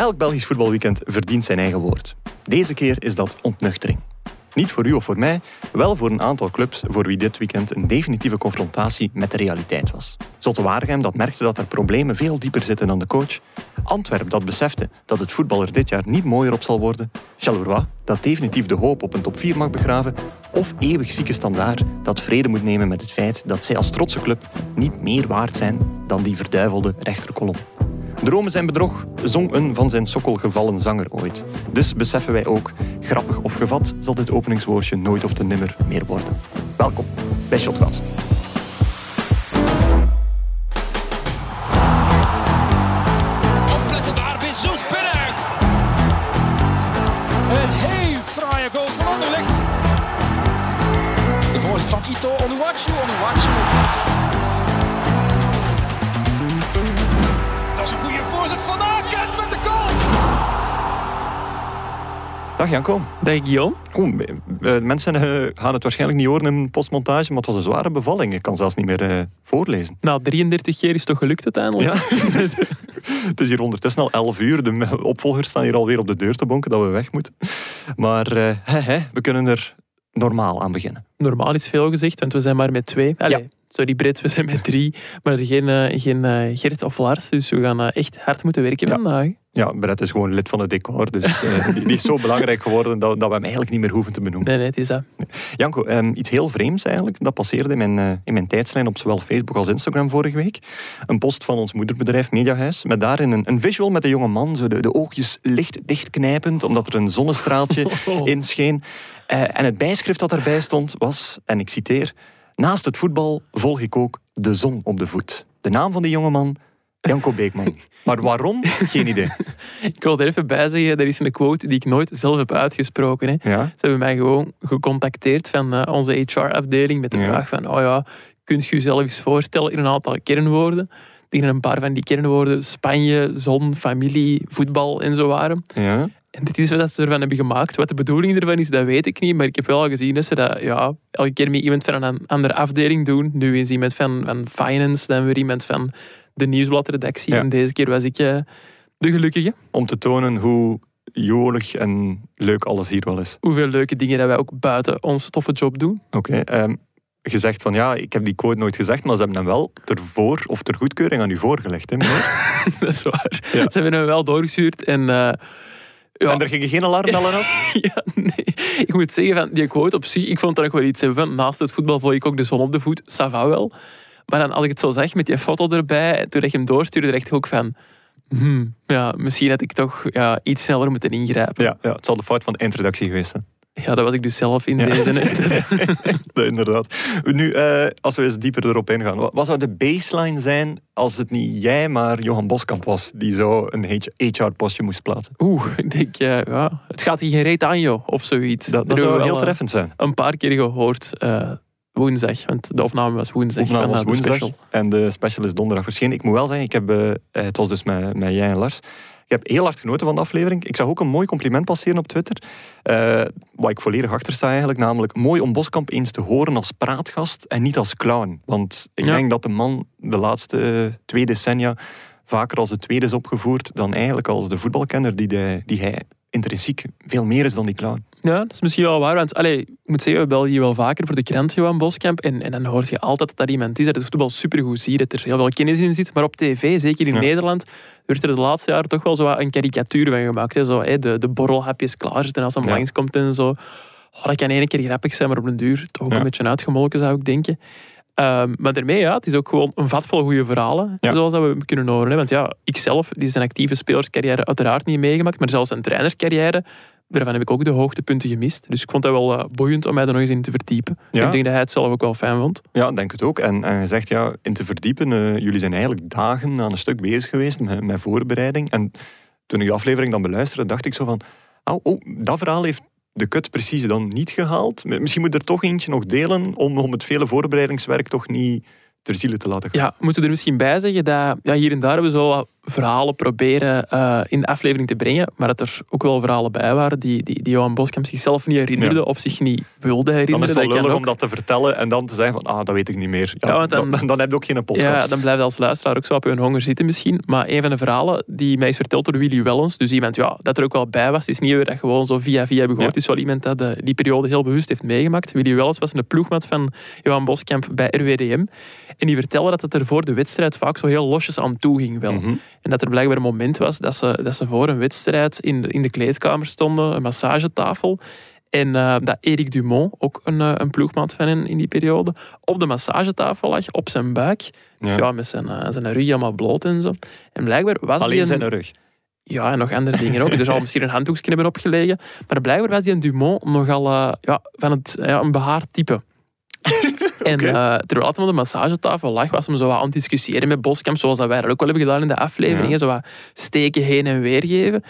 Elk Belgisch voetbalweekend verdient zijn eigen woord. Deze keer is dat ontnuchtering. Niet voor u of voor mij, wel voor een aantal clubs voor wie dit weekend een definitieve confrontatie met de realiteit was. Zotte dat merkte dat er problemen veel dieper zitten dan de coach. Antwerp dat besefte dat het voetbal er dit jaar niet mooier op zal worden. Charleroi dat definitief de hoop op een top 4 mag begraven. Of eeuwig zieke standaard dat vrede moet nemen met het feit dat zij als trotse club niet meer waard zijn dan die verduivelde rechterkolom. Dromen zijn bedrog, zong een van zijn sokkel gevallen zanger ooit. Dus beseffen wij ook, grappig of gevat zal dit openingswoordje nooit of te nimmer meer worden. Welkom bij Shotcast. Dag Janko. Dag Guillaume. Kom, mensen eh, gaan het waarschijnlijk niet horen in postmontage, maar het was een zware bevalling. Ik kan zelfs niet meer eh, voorlezen. Na 33 keer is toch gelukt uiteindelijk? Ja. het is hier ondertussen al 11 uur. De opvolgers staan hier alweer op de deur te bonken dat we weg moeten. Maar hè, we kunnen er normaal aan beginnen. Normaal is veel gezegd, want we zijn maar met twee. Allee, Ja. Sorry Brett, we zijn met drie. Maar geen, eh, geen eh, Gert of Lars, dus we gaan echt hard moeten werken Ja. vandaag. Ja, Brett is gewoon lid van het decor, dus eh, die, die is zo belangrijk geworden dat, dat we hem eigenlijk niet meer hoeven te benoemen. Nee, nee, het is dat. Janko, ehm, iets heel vreemds eigenlijk. Dat passeerde in mijn, eh, in mijn tijdslijn op zowel Facebook als Instagram vorige week. Een post van ons moederbedrijf Mediahuis. Met daarin een, een visual met een jonge man. Zo de, de oogjes licht dichtknijpend, omdat er een zonnestraaltje Oh. inscheen. Eh, en het bijschrift dat daarbij stond was, en ik citeer... Naast het voetbal volg ik ook de zon op de voet. De naam van die jonge man, Janko Beekman. Maar waarom? Geen idee. Ik wil er even bij zeggen, er is een quote die ik nooit zelf heb uitgesproken. Hè. Ja? Ze hebben mij gewoon gecontacteerd van eh, onze HR-afdeling met de Ja. vraag van, oh ja, kunt je jezelf eens voorstellen in een aantal kernwoorden? Tegen een paar van die kernwoorden Spanje, zon, familie, voetbal en zo waren. Ja? En dit is wat ze ervan hebben gemaakt. Wat de bedoeling ervan is, dat weet ik niet. Maar ik heb wel al gezien dat ze dat ja, elke keer met iemand van een andere afdeling doen. Nu eens iemand van, van finance, dan weer iemand van de nieuwsbladredactie. Ja. En deze keer was ik eh, de gelukkige. Om te tonen hoe jolig en leuk alles hier wel is. Hoeveel leuke dingen dat wij ook buiten onze toffe job doen. Oké. ehm, gezegd van ja, ik heb die quote nooit gezegd, maar ze hebben hem wel ter voor of ter goedkeuring aan u voorgelegd. Hè, dat is waar. Ja. Ze hebben hem wel doorgestuurd. En eh, ja, En er gingen geen alarmbellen af? ja, nee. Ik moet zeggen, van die quote op zich, ik vond dat ook wel iets van, naast het voetbal volg ik ook de zon op de voet, ça va wel. Maar dan, als ik het zo zag met die foto erbij, toen ik hem doorstuurde, dacht ik ook van, hmm, ja, misschien had ik toch ja, iets sneller moeten ingrijpen. Ja, ja, het zal de fout van de eindredactie geweest zijn. Ja, dat was ik dus zelf in Ja. deze. Ja, inderdaad. Nu, eh, als we eens dieper erop ingaan. Wat, zou de baseline zijn als het niet jij, maar Johan Boskamp was die zo een HR-postje moest plaatsen? Oeh, ik denk, ja, ja, het gaat hier geen reet aan, joh, of zoiets. Dat, zou heel eh, treffend zijn. Een paar keer gehoord, eh, woensdag, want de opname was woensdag. opname was de woensdag en de special is donderdag verschenen. Ik moet wel zeggen, ik heb, eh, eh, het was dus met, met jij en Lars. Ik heb heel hard genoten van de aflevering. Ik zag ook een mooi compliment passeren op Twitter. eh, waar ik volledig achter sta eigenlijk. Namelijk, mooi om Boskamp eens te horen als praatgast en niet als clown. Want ik Ja. denk dat de man de laatste twee decennia vaker als de tweede is opgevoerd dan eigenlijk als de voetbalkenner die, de, die hij intrinsiek veel meer is dan die clown. Ja, dat is misschien wel waar. Want allee, ik moet zeggen, we bellen hier wel vaker voor de krant Johan Boskamp. En, en dan hoor je altijd dat daar iemand is dat het voetbal supergoed ziet. Dat er heel veel kennis in zit. Maar op tv, zeker in Ja. Nederland, werd er de laatste jaren toch wel zo een karikatuur van gemaakt. Hè. Zo, hè, de, de borrelhapjes klaarzitten als hij Ja. langskomt en zo. Oh, dat kan één keer grappig zijn, maar op den duur toch ook Ja. een beetje uitgemolken, zou ik denken. Ehm, maar daarmee, ja, het is ook gewoon een vat vol goede verhalen, Ja. zoals dat we kunnen horen. Hè. Want ja, ikzelf, die zijn actieve spelerscarrière uiteraard niet meegemaakt, maar zelfs een trainerscarrière, daarvan heb ik ook de hoogtepunten gemist. Dus ik vond dat wel eh, boeiend om mij er nog eens in te verdiepen. Ja. Ik denk dat hij het zelf ook wel fijn vond. Ja, denk het ook. En, en je zegt, ja, in te verdiepen, eh, jullie zijn eigenlijk dagen aan een stuk bezig geweest met, met voorbereiding. En toen ik de aflevering dan beluisterde, dacht ik zo van, oh, oh dat verhaal heeft de kut precies dan niet gehaald. Misschien moet er toch eentje nog delen om, om het vele voorbereidingswerk toch niet ter ziele te laten gaan. Ja, we er misschien bij zeggen dat ja, hier en daar hebben we zo verhalen proberen eh, in de aflevering te brengen, maar dat er ook wel verhalen bij waren die, die, die Johan Boskamp zichzelf niet herinnerde Ja. of zich niet wilde Dan herinneren. is het wel Dat lullig om dat te vertellen en dan te zeggen van, ah, dat weet ik niet meer. Ja, Ja, want dan- dan, dan heb je ook geen Ja, podcast. dan blijf je als luisteraar ook zo op je honger zitten misschien. Maar een van de verhalen die mij is verteld door Willy Wellens, dus iemand ja, dat er ook wel bij was, is niet weer dat gewoon zo via via hebben gehoord. Ja. Het is wel iemand dat de, die periode heel bewust heeft meegemaakt. Willy Wellens was een ploegmaat van Johan Boskamp bij RWDM. En die vertelde dat het er voor de wedstrijd vaak zo heel losjes aan toe ging wel. Mhm. En dat er blijkbaar een moment was dat ze, dat ze voor een wedstrijd in de, in de kleedkamer stonden, een massagetafel. En eh, dat Erik Dumont, ook een, eh, een ploegmaat van hen in die periode, op de massagetafel lag, op zijn buik. Ja. Ja. met zijn, eh, zijn rug helemaal bloot en zo. En blijkbaar was die Alleen een, zijn rug. Ja, en nog andere dingen ook. Er zal misschien een handdoekje hebben opgelegen. Maar blijkbaar was die een Dumont nogal ja, van het, ja, een behaard type. En Oké. eh, terwijl hij op de massagetafel lag, was hem zo wat aan het discussiëren met Boskamp, zoals dat wij dat ook wel hebben gedaan in de afleveringen. Ja. Zo wat steken heen en weer geven.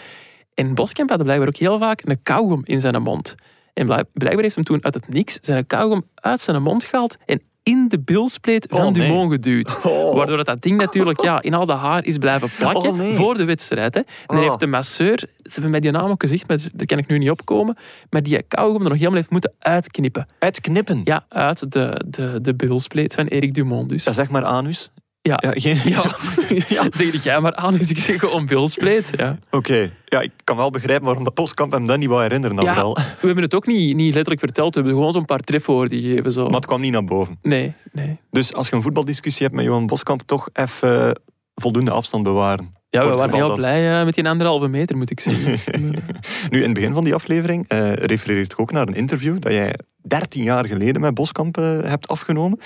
En Boskamp had blijkbaar ook heel vaak een kauwgom in zijn mond. En blijk- blijkbaar heeft hem toen uit het niks zijn kauwgom uit zijn mond gehaald en in de bilspleet van Oh, nee. Dumont geduwd. Oh. Waardoor dat, dat ding natuurlijk ja, in al dat haar is blijven plakken Oh, nee. voor de wedstrijd. Hè. En dan Oh. heeft de masseur, ze hebben mij die naam ook gezegd, maar daar kan ik nu niet opkomen, maar die kauwgom er nog helemaal heeft moeten uitknippen. Uitknippen. Ja, uit de, de, de bilspleet van Erik Dumont dus. Ja, zeg maar anus. Ja. Ja, geen... Ja, ja. zeg jij maar aan, dus ik zeg gewoon bilspleet. Ja. Oké. Ja, ik kan wel begrijpen waarom de Postkamp hem dat niet wou herinneren. Dan Ja, vooral. we hebben het ook niet, niet letterlijk verteld, we hebben gewoon zo'n paar trefwoorden gegeven. Zo. Maar het kwam niet naar boven. Nee, nee. Dus als je een voetbaldiscussie hebt met Johan Boskamp, toch even eh, voldoende afstand bewaren. Ja, we waren heel dat- blij eh, met die anderhalve meter, moet ik zeggen. Nu, in het begin van die aflevering eh, refereert je ook naar een interview dat jij 13 jaar geleden met Boskamp eh, hebt afgenomen.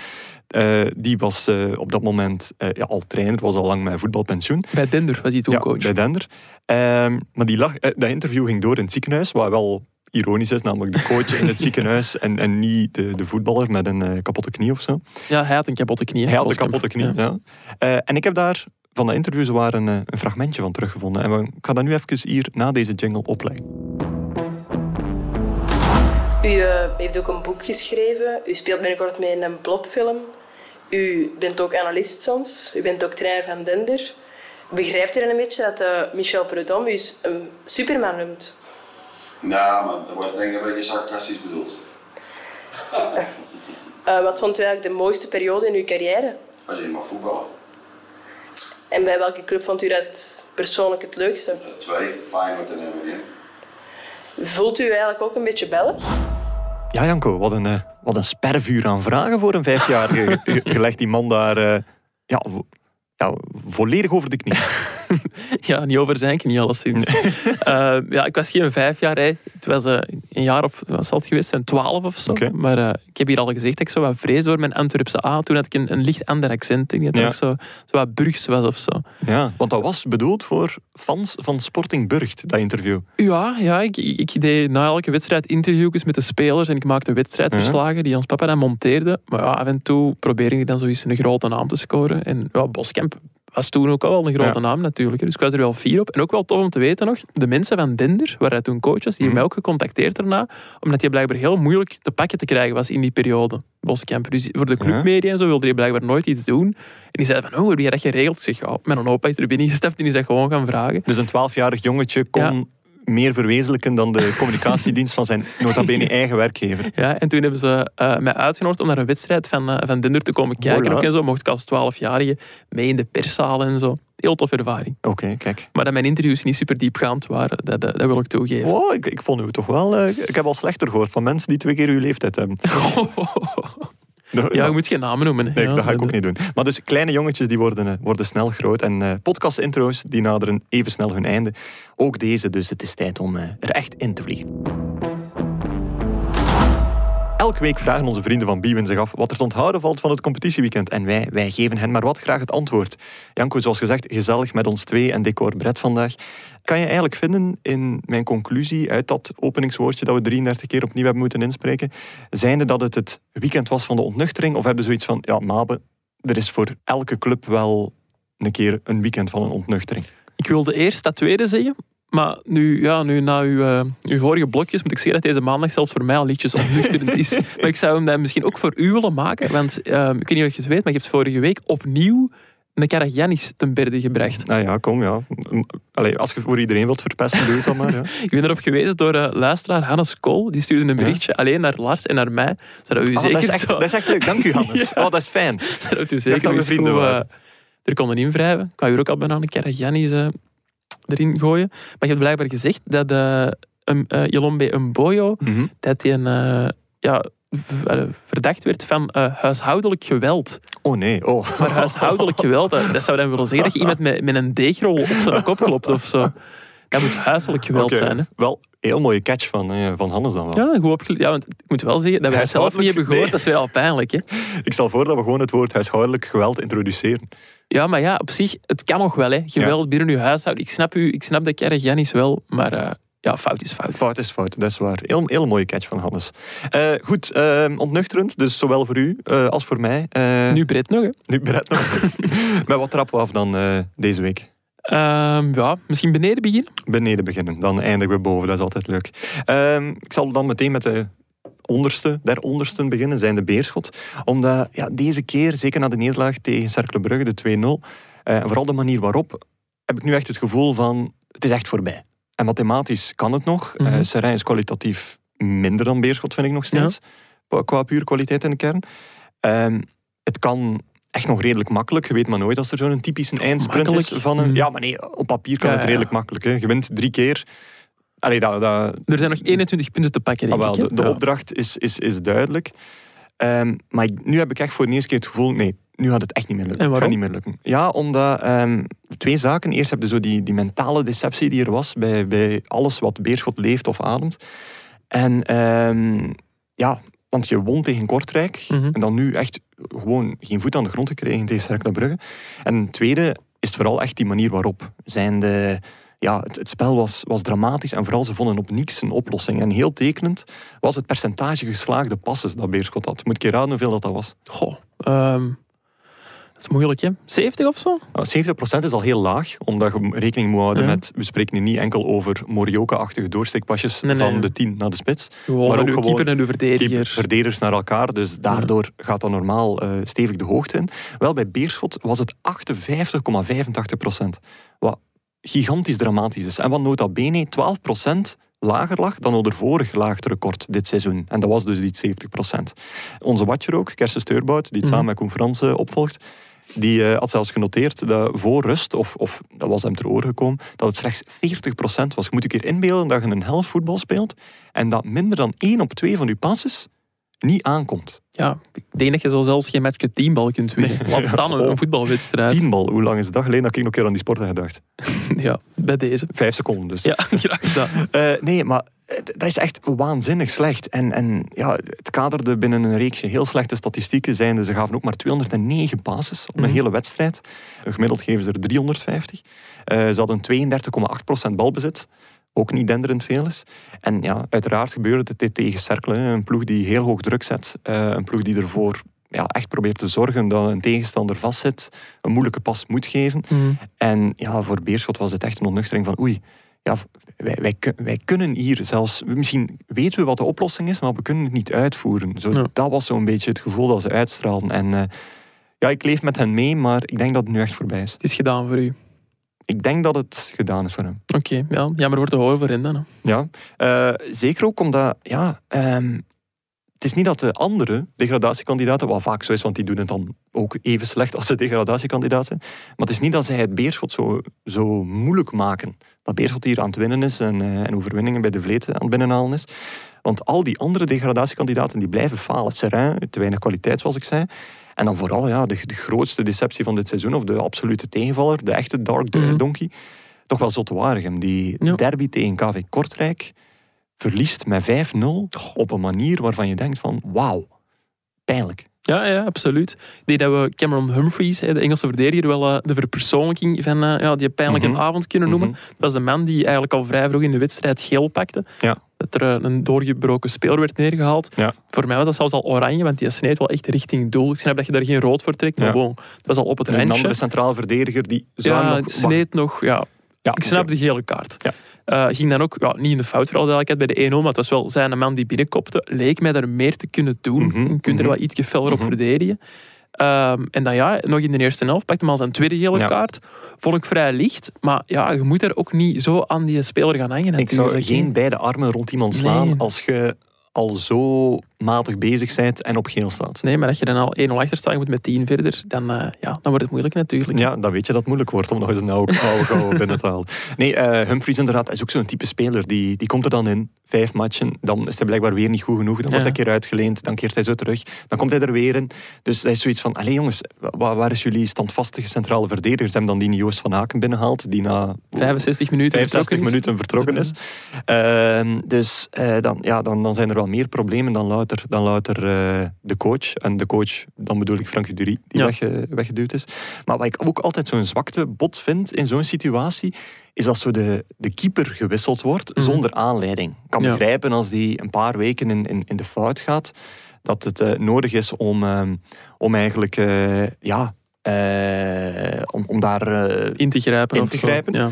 Eh, die was eh, op dat moment ja, al trainer, was al lang met voetbalpensioen. Bij Dender was hij toen ja, coach. bij Dender. Ehm, maar die lag, dat interview ging door in het ziekenhuis, wat wel ironisch is, namelijk de coach in het ziekenhuis en, en niet de, de voetballer met een kapotte knie of zo. Ja, hij had een kapotte knie. Hij had een kapotte knie, Ja. ja. En ik heb daar van dat interview een, een fragmentje van teruggevonden. En we, ik ga dat nu even hier na deze jingle opleggen. U eh, heeft ook een boek geschreven. U speelt binnenkort mee in een plotfilm. U bent ook analist soms. U bent ook trainer van Dender. Begrijpt u dan een beetje dat eh, Michel Prudhomme u een superman noemt? Ja, maar dat was denk ik een beetje sarcastisch bedoeld. Eh, wat vond u eigenlijk de mooiste periode in uw carrière? Als je mag voetballen. En bij welke club vond u dat persoonlijk het leukste? Twee, Feyenoord en MWM. Voelt u eigenlijk ook een beetje Belg? Ja, Janko, wat een, eh, wat een spervuur aan vragen voor een vijfjarige. Je, legt die man daar eh, ja, ja, volledig over de knie. Ja, niet over zijn knie alleszins. Eh, ja, ik was geen vijf jaar. Hè. Het was eh, een jaar of, wat zal het geweest zijn, twaalf of zo. Maar eh, ik heb hier al gezegd dat ik zo wat vrees door mijn Antwerpse A. Toen had ik een, een licht ander accent. Ik denk dat Ja. ik zo, zo wat Burgs was of zo. Ja, want dat was bedoeld voor fans van Sporting Burgt, dat interview. Ja, ja ik, ik ik deed na elke wedstrijd interviews met de spelers en ik maakte wedstrijdverslagen die ons papa dan monteerde. Maar ja, af en toe probeerde ik dan zoiets een grote naam te scoren. En ja, Boskamp was toen ook al wel een grote Ja. naam natuurlijk. Dus ik was er wel fier op. En ook wel tof om te weten nog, de mensen van Dender, waar hij toen coach was, die hebben Mhm. mij ook gecontacteerd daarna, omdat hij blijkbaar heel moeilijk te pakken te krijgen was in die periode. Boskamp. Dus voor de clubmedia en zo wilde hij blijkbaar nooit iets doen. En die zei van, oh, heb je dat geregeld? Ik zeg, ja, mijn opa is er binnen gestapt en die is dat gewoon gaan vragen. Dus een twaalfjarig jongetje kon meer verwezenlijken dan de communicatiedienst van zijn nota bene eigen werkgever. Ja, en toen hebben ze eh, mij uitgenodigd om naar een wedstrijd van, eh, van Dender te komen kijken. Voilà. Ook en zo mocht ik als 12-jarige mee in de perszaal en zo. Heel toffe ervaring. Oké, kijk. Maar dat mijn interviews niet super diepgaand waren, dat, dat, dat wil ik toegeven. Oh, ik, ik vond u toch wel... eh, ik heb al slechter gehoord van mensen die twee keer uw leeftijd hebben. Ja, je moet geen namen noemen. Nee, Ja, dat ga ik ook niet doen. Maar dus kleine jongetjes die worden, eh, worden snel groot. En eh podcast-intro's die naderen even snel hun einde. Ook deze, dus het is tijd om eh, er echt in te vliegen. Elke week vragen onze vrienden van Bwin zich af wat er te onthouden valt van het competitieweekend. En wij, wij geven hen maar wat graag het antwoord. Janko, zoals gezegd, gezellig met ons twee en decor Brett vandaag. Kan je eigenlijk vinden in mijn conclusie uit dat openingswoordje dat we 33 keer opnieuw hebben moeten inspreken, zijnde dat het het weekend was van de ontnuchtering? Of hebben we zoiets van, ja, Mabe, er is voor elke club wel een keer een weekend van een ontnuchtering. Ik wilde eerst dat tweede zeggen. Maar nu, ja, nu na uw, eh, uw vorige blokjes moet ik zeggen dat deze maandag zelfs voor mij al liedjes ontnuchterend is. maar ik zou hem dan misschien ook voor u willen maken. Want eh, ik weet niet of je het weet, maar je hebt vorige week opnieuw een Karagiannis ten berde gebracht. Nou ja, kom ja. Allee, als je voor iedereen wilt verpesten, doe het dan maar. Ja. Ik ben erop gewezen door uh, luisteraar Hannes Kool. Die stuurde een berichtje alleen naar Lars en naar mij. Zodat u Oh, zeker dat, is echt, zo- dat is echt leuk. Dank u, Hannes. Oh, dat is fijn. zodat u zeker dat we eens vrienden goed, eh, er konden invrijven. Ik wou hier ook al bijna een Karagiannis eh erin gooien. Maar je hebt blijkbaar gezegd dat eh um, Mboyo Mhm. dat hij een, eh, ja, eh, verdacht werd van eh, huishoudelijk geweld. Oh nee. Oh. Maar huishoudelijk geweld, dat, dat zou dan willen zeggen dat je iemand met, met een deegrol op zijn kop klopt of zo. Dat moet huiselijk geweld zijn. Hè? Wel, heel mooie catch van, eh, van Hannes dan wel. Ja, goed. Ja, want ik moet wel zeggen dat we dat zelf niet hebben gehoord. Nee. Dat is wel pijnlijk. Hè? Ik stel voor dat we gewoon het woord huishoudelijk geweld introduceren. Ja, maar ja, op zich, het kan nog wel. Hè. Geweld binnen uw huishouden. Ik snap, u, ik snap dat Karagiannis wel, maar eh, ja, fout is fout. Fout is fout, dat is waar. Heel, heel mooie catch van Hannes. Eh, goed, eh, ontnuchterend, dus zowel voor u als voor mij. Nu Brett nog, hè. nu Brett nog. Met wat trappen we af dan deze week? Ehm, ja, misschien beneden beginnen? beneden beginnen. Dan eindigen we boven, dat is altijd leuk. Ehm, ik zal dan meteen met de onderste, der ondersten beginnen, zijn de Beerschot. Omdat ja, deze keer, zeker na de nederlaag tegen Cercle Brugge, de 2-0, eh, vooral de manier waarop, heb ik nu echt het gevoel van, het is echt voorbij. En mathematisch kan het nog. Serijn is kwalitatief minder dan Beerschot, vind ik nog steeds. Qua- Qua puur kwaliteit in de kern. Ehm, het kan echt nog redelijk makkelijk. Je weet maar nooit als er zo'n typische eindsprint is van een... Mm. Ja, maar nee, op papier kan Ja, het ja. redelijk makkelijk. Hè. Je wint drie keer. Allee, dat, dat, Er zijn nog 21 punten te pakken, denk ah, wel, ik. de, de opdracht is, is, is duidelijk. Ehm, maar ik- nu heb ik echt voor de eerste keer het gevoel... Nee, nu gaat het echt niet meer lukken. En Het gaat waarom? niet meer lukken. Ja, omdat... ehm, twee zaken. Eerst heb je zo die, die mentale deceptie die er was bij, bij alles wat Beerschot leeft of ademt. En ehm, ja, want je won tegen Kortrijk. Mhm. En dan nu echt gewoon geen voet aan de grond gekregen tegen Cercle Brugge. En tweede is het vooral echt die manier waarop. Zijn de, ja, het, het spel was, was dramatisch en vooral ze vonden op niks een oplossing. En heel tekenend was het percentage geslaagde passes dat Beerschot had. Moet ik je raden hoeveel dat, dat was? Goh, ehm, is moeilijk, hè? 70 of zo? Nou, 70% is al heel laag, omdat je rekening moet houden Ja. met... We spreken hier niet enkel over Morioka-achtige doorsteekpasjes Nee, nee. van de 10 naar de spits. Gewoon Maar ook gewoon keeper en uw verdediger. verdedigers naar elkaar. Dus daardoor gaat dat normaal eh, stevig de hoogte in. Wel, bij Beerschot was het 58,85 procent. Wat gigantisch dramatisch is. En wat nota bene 12 procent lager lag dan onder vorig laagste record dit seizoen. En dat was dus die 70 procent. Onze watcher ook, Kersten Steurbout, die het Mhm. samen met Koen opvolgt, die eh, had zelfs genoteerd dat voor rust, of, of dat was hem ter oren gekomen, dat het slechts 40% was. Je moet een keer inbeelden dat je een helft voetbal speelt en dat minder dan 1 op 2 van je passes niet aankomt. Ja, ik denk dat je zo zelfs geen matchje teambal kunt winnen. Laat staan een, Oh. een voetbalwedstrijd. Tienbal, hoe lang is het dag geleden dat ik nog een keer aan die sport heb gedacht? Ja, bij deze. Vijf seconden dus. Ja, graag gedaan. Eh, nee, maar dat is echt waanzinnig slecht. En, en ja, het kaderde binnen een reeksje heel slechte statistieken. Zijnde, ze gaven ook maar 209 passes op een Mhm. hele wedstrijd. Gemiddeld geven ze er 350. Eh, ze hadden 32,8% balbezit. Ook niet denderend veel is. En ja, uiteraard gebeurde dit tegen Cercle. Een ploeg die heel hoog druk zet. Eh, een ploeg die ervoor ja, echt probeert te zorgen dat een tegenstander vastzit. Een moeilijke pas moet geven. Mhm. En ja, voor Beerschot was het echt een ontnuchtering van oei, ja, wij, wij, kun- wij kunnen hier zelfs, misschien weten we wat de oplossing is, maar we kunnen het niet uitvoeren. Zo, Ja. Dat was zo'n beetje het gevoel dat ze uitstraalden. En eh, ja, ik leef met hen mee, maar ik denk dat het nu echt voorbij is. Het is gedaan voor u. Ik denk dat het gedaan is voor hem. Oké, ja, jammer voor te horen voor hen dan. hè. Ja, eh, zeker ook omdat, ja, ehm, het is niet dat de andere degradatiekandidaten, wat vaak zo is, want die doen het dan ook even slecht als de degradatiekandidaat zijn, maar het is niet dat zij het Beerschot zo, zo moeilijk maken. Dat Beerschot hier aan het winnen is en, eh, en overwinningen bij de Vleet aan het binnenhalen is. Want al die andere degradatiekandidaten die blijven falen. Serrain, te weinig kwaliteit zoals ik zei. En dan vooral ja, de, de grootste deceptie van dit seizoen, of de absolute tegenvaller, de echte Dark Mhm. Donkey, toch wel Zotte Waregem. Die Ja. derby tegen KV Kortrijk verliest met 5-0 op een manier waarvan je denkt van wauw, pijnlijk. Ja, ja, absoluut. Ik denk dat we Cameron Humphreys, hè, de Engelse verdediger, wel eh, de verpersoonlijking van eh, ja, die pijnlijke Mhm. avond kunnen noemen. Mhm. Dat was de man die eigenlijk al vrij vroeg in de wedstrijd geel pakte. Ja. Dat er eh, een doorgebroken speler werd neergehaald. Ja. Voor mij was dat zelfs al oranje, want die sneed wel echt richting doel. Ik snap dat je daar geen rood voor trekt, maar Ja. gewoon, het was al op het En een randje. andere centraal verdediger die zou Ja, nog... sneed nog... Ja, Ja, ik snap de gele kaart. Ja. Eh, ging dan ook ja, niet in de fout voor alle duidelijkheid bij de 1-0, maar het was wel zijn man die binnenkopte. Leek mij daar meer te kunnen doen. Mhm, Je kunt er mhm. wel iets feller op Mhm. verdedigen. Ehm, en dan ja, nog in de eerste helft pakte hem al zijn tweede gele Ja. kaart. Vond ik vrij licht. Maar ja, je moet er ook niet zo aan die speler gaan hangen Ik zou natuurlijk. geen beide armen rond iemand slaan Nee. als je al zo matig bezig bent en op geel staat. Nee, maar als je dan al 1-0 achter staat, je moet met 10 verder, dan, eh, ja, dan wordt het moeilijk natuurlijk. Ja, dan weet je dat het moeilijk wordt om nog eens een oude oude gouden binnen te halen. Nee, eh, Humphries inderdaad is ook zo'n type speler. Die, die komt er dan in, vijf matchen. Dan is hij blijkbaar weer niet goed genoeg. Dan wordt Ja. hij een keer uitgeleend. Dan keert hij zo terug. Dan komt hij er weer in. Dus hij is zoiets van, allee jongens, waar, waar is jullie standvastige centrale verdediger? Ze hebben dan die Joost van Haken binnengehaald. Die na 65 minuten 65 vertrokken is. minuten vertrokken is. Ehm, dus eh, dan, ja, dan, dan zijn er wel meer problemen dan louter, dan louter eh, de coach. En de coach, dan bedoel ik Frank Dury, die Ja. wegge- weggeduwd is. Maar wat ik ook altijd zo'n zwakte bot vind in zo'n situatie, is als zo de, de keeper gewisseld wordt Mhm. zonder aanleiding. Ik kan Ja. begrijpen als die een paar weken in, in, in de fout gaat, dat het eh, nodig is om, ehm, om eigenlijk eh, ja, eh, om, om daar eh, In te grijpen. In of te zo. grijpen. Ja.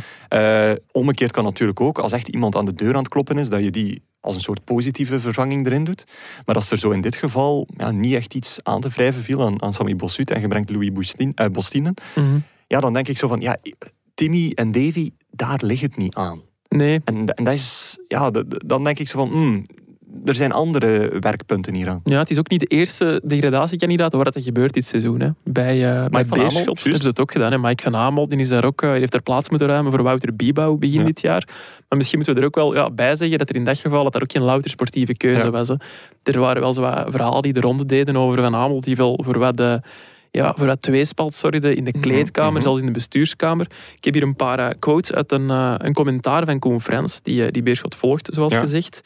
eh, omgekeerd kan natuurlijk ook, als echt iemand aan de deur aan het kloppen is, dat je die als een soort positieve vervanging erin doet. Maar als er zo in dit geval ja, niet echt iets aan te wrijven viel aan, aan Sammy Bossut en je brengt Louis Bostinen, Mhm. ja, dan denk ik zo van, ja, Timmy en Davy, daar ligt het niet aan. Nee, En, en dat is, ja, dan denk ik zo van, hmm, er zijn andere werkpunten hier aan. ja, het is ook niet de eerste degradatiekandidaat waar dat gebeurt dit seizoen. Hè. Bij, eh bij Beerschot hebben ze het ook gedaan. Hè. Mike van Amel die is daar ook, eh, die heeft er plaats moeten ruimen voor Wouter Biebouw begin Ja. dit jaar. Maar misschien moeten we er ook wel ja, bij zeggen dat er in dat geval dat er ook geen louter sportieve keuze Ja. was. Hè. Er waren wel zo wat verhalen die de ronde deden over Van Amel, die wel voor wat... de ja, voor dat tweespalt zorgde in de kleedkamer, mhm. zelfs in de bestuurskamer. Ik heb hier een paar eh, quotes uit een, eh, een commentaar van Koen Frans, die, eh, die Beerschot volgt, zoals gezegd.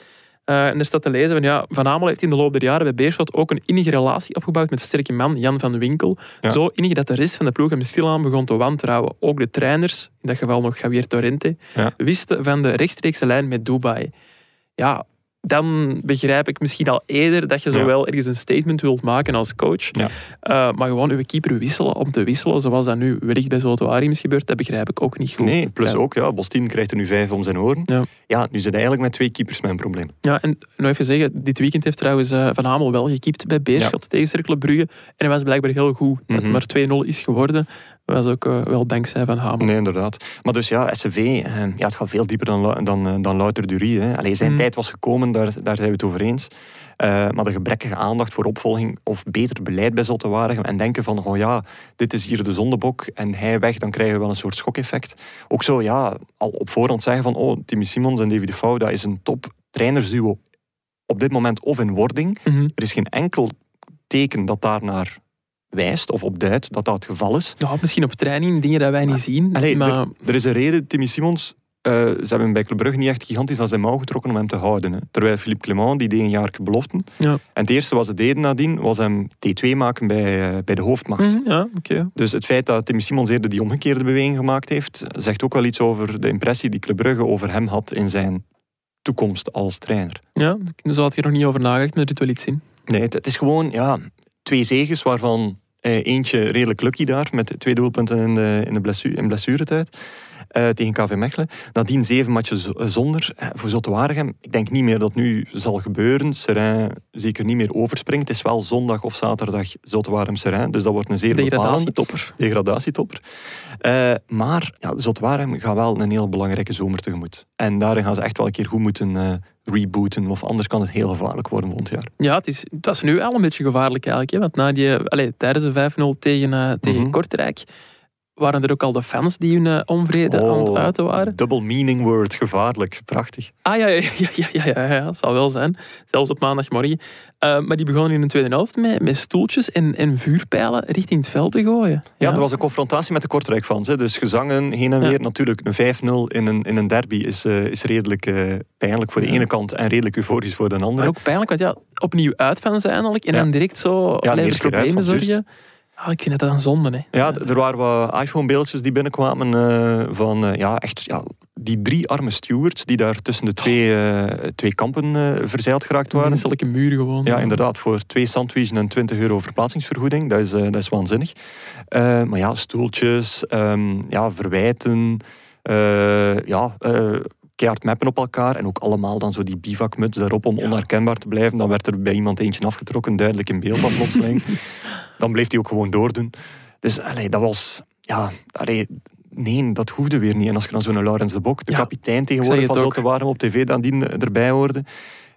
Eh, en er staat te lezen van ja, Van Amel heeft in de loop der jaren bij Beerschot ook een innige relatie opgebouwd met sterke man Jan van Winkel. Ja. Zo innig dat de rest van de ploeg hem stilaan begon te wantrouwen. Ook de trainers, in dat geval nog Javier Torrente, Ja. wisten van de rechtstreekse lijn met Dubai. Ja, dan begrijp ik misschien al eerder dat je Ja. zowel ergens een statement wilt maken als coach, Ja. eh, maar gewoon uw keeper wisselen om te wisselen, zoals dat nu wellicht bij Zoto Arim is gebeurd, dat begrijp ik ook niet goed. Nee, plus Ja. ook, ja, Bostien krijgt er nu vijf om zijn oren. Ja. Nu zit eigenlijk met twee keepers een probleem. Ja, en nog even zeggen, dit weekend heeft trouwens eh, Van Hamel wel gekiept bij Beerschot tegen Cercle Brugge. En hij was blijkbaar heel goed. Dat het Mhm. maar 2-0 is geworden, was ook eh, wel dankzij Van Hamel. Nee, inderdaad. Maar dus ja, SCV, eh, ja, het gaat veel dieper dan, dan, eh, dan louter Durie. Hè. Allee, zijn Mm. tijd was gekomen, daar, daar zijn we het over eens. Maar de gebrekkige aandacht voor opvolging of beter beleid bij Zotte Waregem en denken van, oh ja, dit is hier de zondebok en hij weg, dan krijgen we wel een soort schokeffect. Ook zo, ja, al op voorhand zeggen van, oh, Timmy Simons en David de Fouw, dat is een top trainersduo op dit moment of in wording. Mhm. Er is geen enkel teken dat daarnaar wijst of op duidt dat dat het geval is. Ja, misschien op training, dingen dat wij niet zien. Allee, maar er, er is een reden, Timmy Simons, eh, ze hebben bij Club Brugge niet echt gigantisch aan zijn mouw getrokken om hem te houden. Hè. Terwijl Philippe Clement, die deed een jaar beloften. Ja. En het eerste wat ze deden nadien, was hem T2 maken bij, eh, bij de hoofdmacht. Mhm, ja, oké. Dus het feit dat Timmy Simons eerder die omgekeerde beweging gemaakt heeft, zegt ook wel iets over de impressie die Club Brugge over hem had in zijn toekomst als trainer. Ja, zo had je er nog niet over nagedacht, maar dit wil iets zien. Nee, het, het is gewoon ja, twee zegens waarvan eentje redelijk lucky daar, met twee doelpunten in, de, in, de blessu, in blessuretijd eh, tegen KV Mechelen. Nadien zeven matchen z- zonder eh, voor Zotte Waregem. Ik denk niet meer dat nu zal gebeuren. Serain zeker niet meer overspringt. Het is wel zondag of zaterdag Zotte Waregem Serain, dus dat wordt een zeer Degradatietopper. degradatietopper. Eh, maar ja, gaat wel een heel belangrijke zomer tegemoet. En daarin gaan ze echt wel een keer goed moeten eh, rebooten, of anders kan het heel gevaarlijk worden volgend jaar. Ja, het, is, het was nu al een beetje gevaarlijk eigenlijk. Hè? Want na die, allee, tijdens de 5-0 tegen, eh, tegen Mhm. Kortrijk waren er ook al de fans die hun eh, onvrede aan het Oh, uiten waren. Double meaning word, gevaarlijk, prachtig. Ah ja, ja, ja, ja, ja, zal wel zijn. Zelfs op maandagmorgen. Eh, maar die begonnen in de tweede helft met, met stoeltjes en, en vuurpijlen richting het veld te gooien. Ja, er was een confrontatie met de Kortrijk-fans. hè. Dus gezangen heen en Ja. weer. Natuurlijk, een 5-0 in een, in een derby is, eh, is redelijk pijnlijk voor de ene kant en redelijk euforisch voor de andere. Maar ook pijnlijk, want ja, opnieuw uitfans eigenlijk. En dan direct zo Ja, blijven problemen juist. zorgen. Ah, ik vind dat dan zonde. Hè. Ja, er waren wat iPhone-beeldjes die binnenkwamen eh, van eh, ja, echt ja, die drie arme stewards die daar tussen de twee, eh, twee kampen verzeild geraakt waren. Menselijke muur gewoon. Ja, inderdaad, voor twee sandwiches en 20 euro verplaatsingsvergoeding. Dat is, dat is waanzinnig. Maar ja, stoeltjes, ehm, ja, verwijten, ja, keihard mappen op elkaar en ook allemaal dan zo die bivakmuts daarop om onherkenbaar te blijven. Dan werd er bij iemand eentje afgetrokken, duidelijk in beeld van plotseling. dan bleef hij ook gewoon doordoen. Dus allee, dat was... Ja, allee, nee, dat hoefde weer niet. En als je dan zo'n Laurens de Bok, de Ja, kapitein tegenwoordig van. Zotte Waregem op tv, dan die erbij hoorde,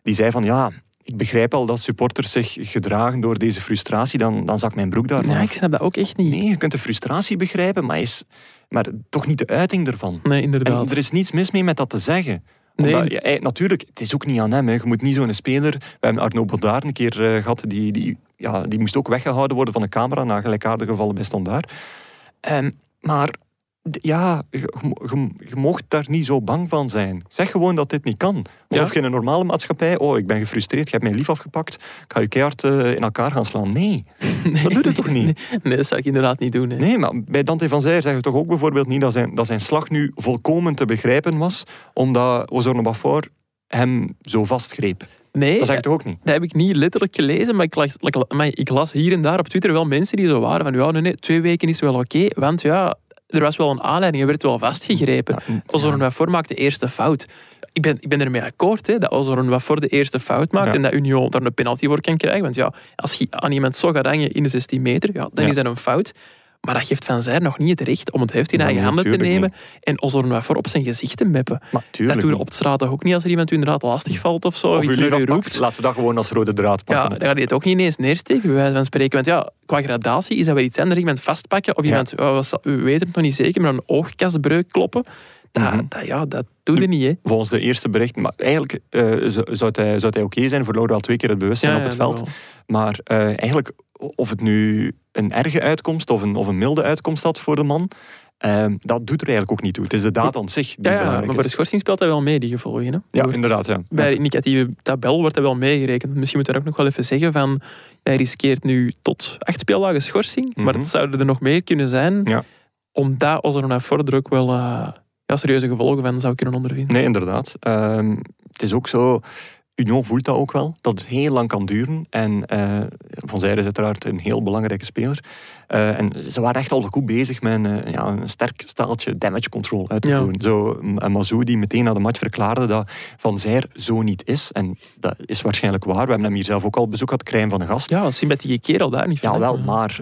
die zei van ja, ik begrijp al dat supporters zich gedragen door deze frustratie, dan, dan zak mijn broek daar Ja, ik snap dat ook echt niet. Nee, je kunt de frustratie begrijpen, maar, is, maar toch niet de uiting ervan. Nee, En inderdaad. er is niets mis mee met dat te zeggen. Nee. Omdat, ja, hij- natuurlijk, het is ook niet aan hem. Hè. Je moet niet zo'n speler... We hebben Arno Bodaar een keer eh, gehad, die, die, ja, die moest ook weggehouden worden van de camera na gelijkaardige gevallen bij Standaard. Ehm, maar ja, je, mocht daar niet zo bang van zijn. Zeg gewoon dat dit niet kan. Ja. je in een normale maatschappij... Oh, ik ben gefrustreerd, je hebt mij lief afgepakt. Ik ga je keihard eh, in elkaar gaan slaan. Nee, dat doe je toch niet? Nee, nee, dat zou ik inderdaad niet doen. Hè. Nee, maar bij Dante van Zijer zeggen we toch ook bijvoorbeeld niet dat zijn, dat zijn slag nu volkomen te begrijpen was, omdat Ozorno Bafor hem zo vastgreep. Nee, Dat zeg ik toch ook niet? dat heb ik niet letterlijk gelezen, maar ik las, like, maar ik las hier en daar op Twitter wel mensen die zo waren van ja, nee, nee, twee weken is wel oké, want ja, er was wel een aanleiding, er werd wel vastgegrepen. Ja, Ozorn ja. Wafor maakt de eerste fout. Ik ben, ik ben ermee akkoord hè, dat Ozorn Wafor de eerste fout maakt Ja. en dat Union daar een penalty voor kan krijgen. Want ja, als je aan iemand zo gaat hangen in de 16 meter, ja, dan is dat een fout. Maar dat geeft Van Zijr nog niet het recht om het heft in Ja, eigen handen te nemen en Ozorn Wafor op zijn gezicht te meppen. Dat doen op straat ook niet als er iemand u inderdaad lastig valt of zo, of, Of iets u roept. laten we dat gewoon als rode draad Ja, pakken. dan ga je het ook niet ineens neersteken, bij wijze van spreken. Want ja, qua gradatie is dat weer iets anders. Iemand vastpakken of Ja. iemand, oh, zal- we weten het nog niet zeker, maar een oogkasbreuk kloppen. Dat, Mhm. dat, ja, dat doe je niet, hè. Volgens de eerste berichten, maar eigenlijk eh, zou hij, zou hij oké zijn, verloor wel twee keer het bewustzijn Ja, op het ja, veld. wel. Maar eh, eigenlijk, of het nu een erge uitkomst of een, of een milde uitkomst had voor de man, eh, dat doet er eigenlijk ook niet toe. Het is de daad aan zich die Ja, ja, belangrijk maar voor de schorsing speelt dat wel mee, die gevolgen. Hè. Ja, Wordt- inderdaad. Ja. Bij de indicatieve tabel wordt dat wel meegerekend. Misschien moet je daar ook nog wel even zeggen van... Hij riskeert nu tot acht speeldagen schorsing, maar Mhm. het zouden er nog meer kunnen zijn, Ja. omdat Ford er ook wel eh, ja, serieuze gevolgen van zou kunnen ondervinden. Nee, inderdaad. Ehm, het is ook zo... Union voelt dat ook wel, dat het heel lang kan duren. En eh, Van Zijr is uiteraard een heel belangrijke speler. Eh, en ze waren echt al goed bezig met een, eh, ja, een sterk staaltje damage control uit te Ja. voeren. Zo, en Mazou die meteen na de match verklaarde dat Van Zijr zo niet is. En dat is waarschijnlijk waar. We hebben hem hier zelf ook al bezoek gehad, Krijn van de Gast. Ja, een sympathieke kerel daar niet van. Ja, wel, maar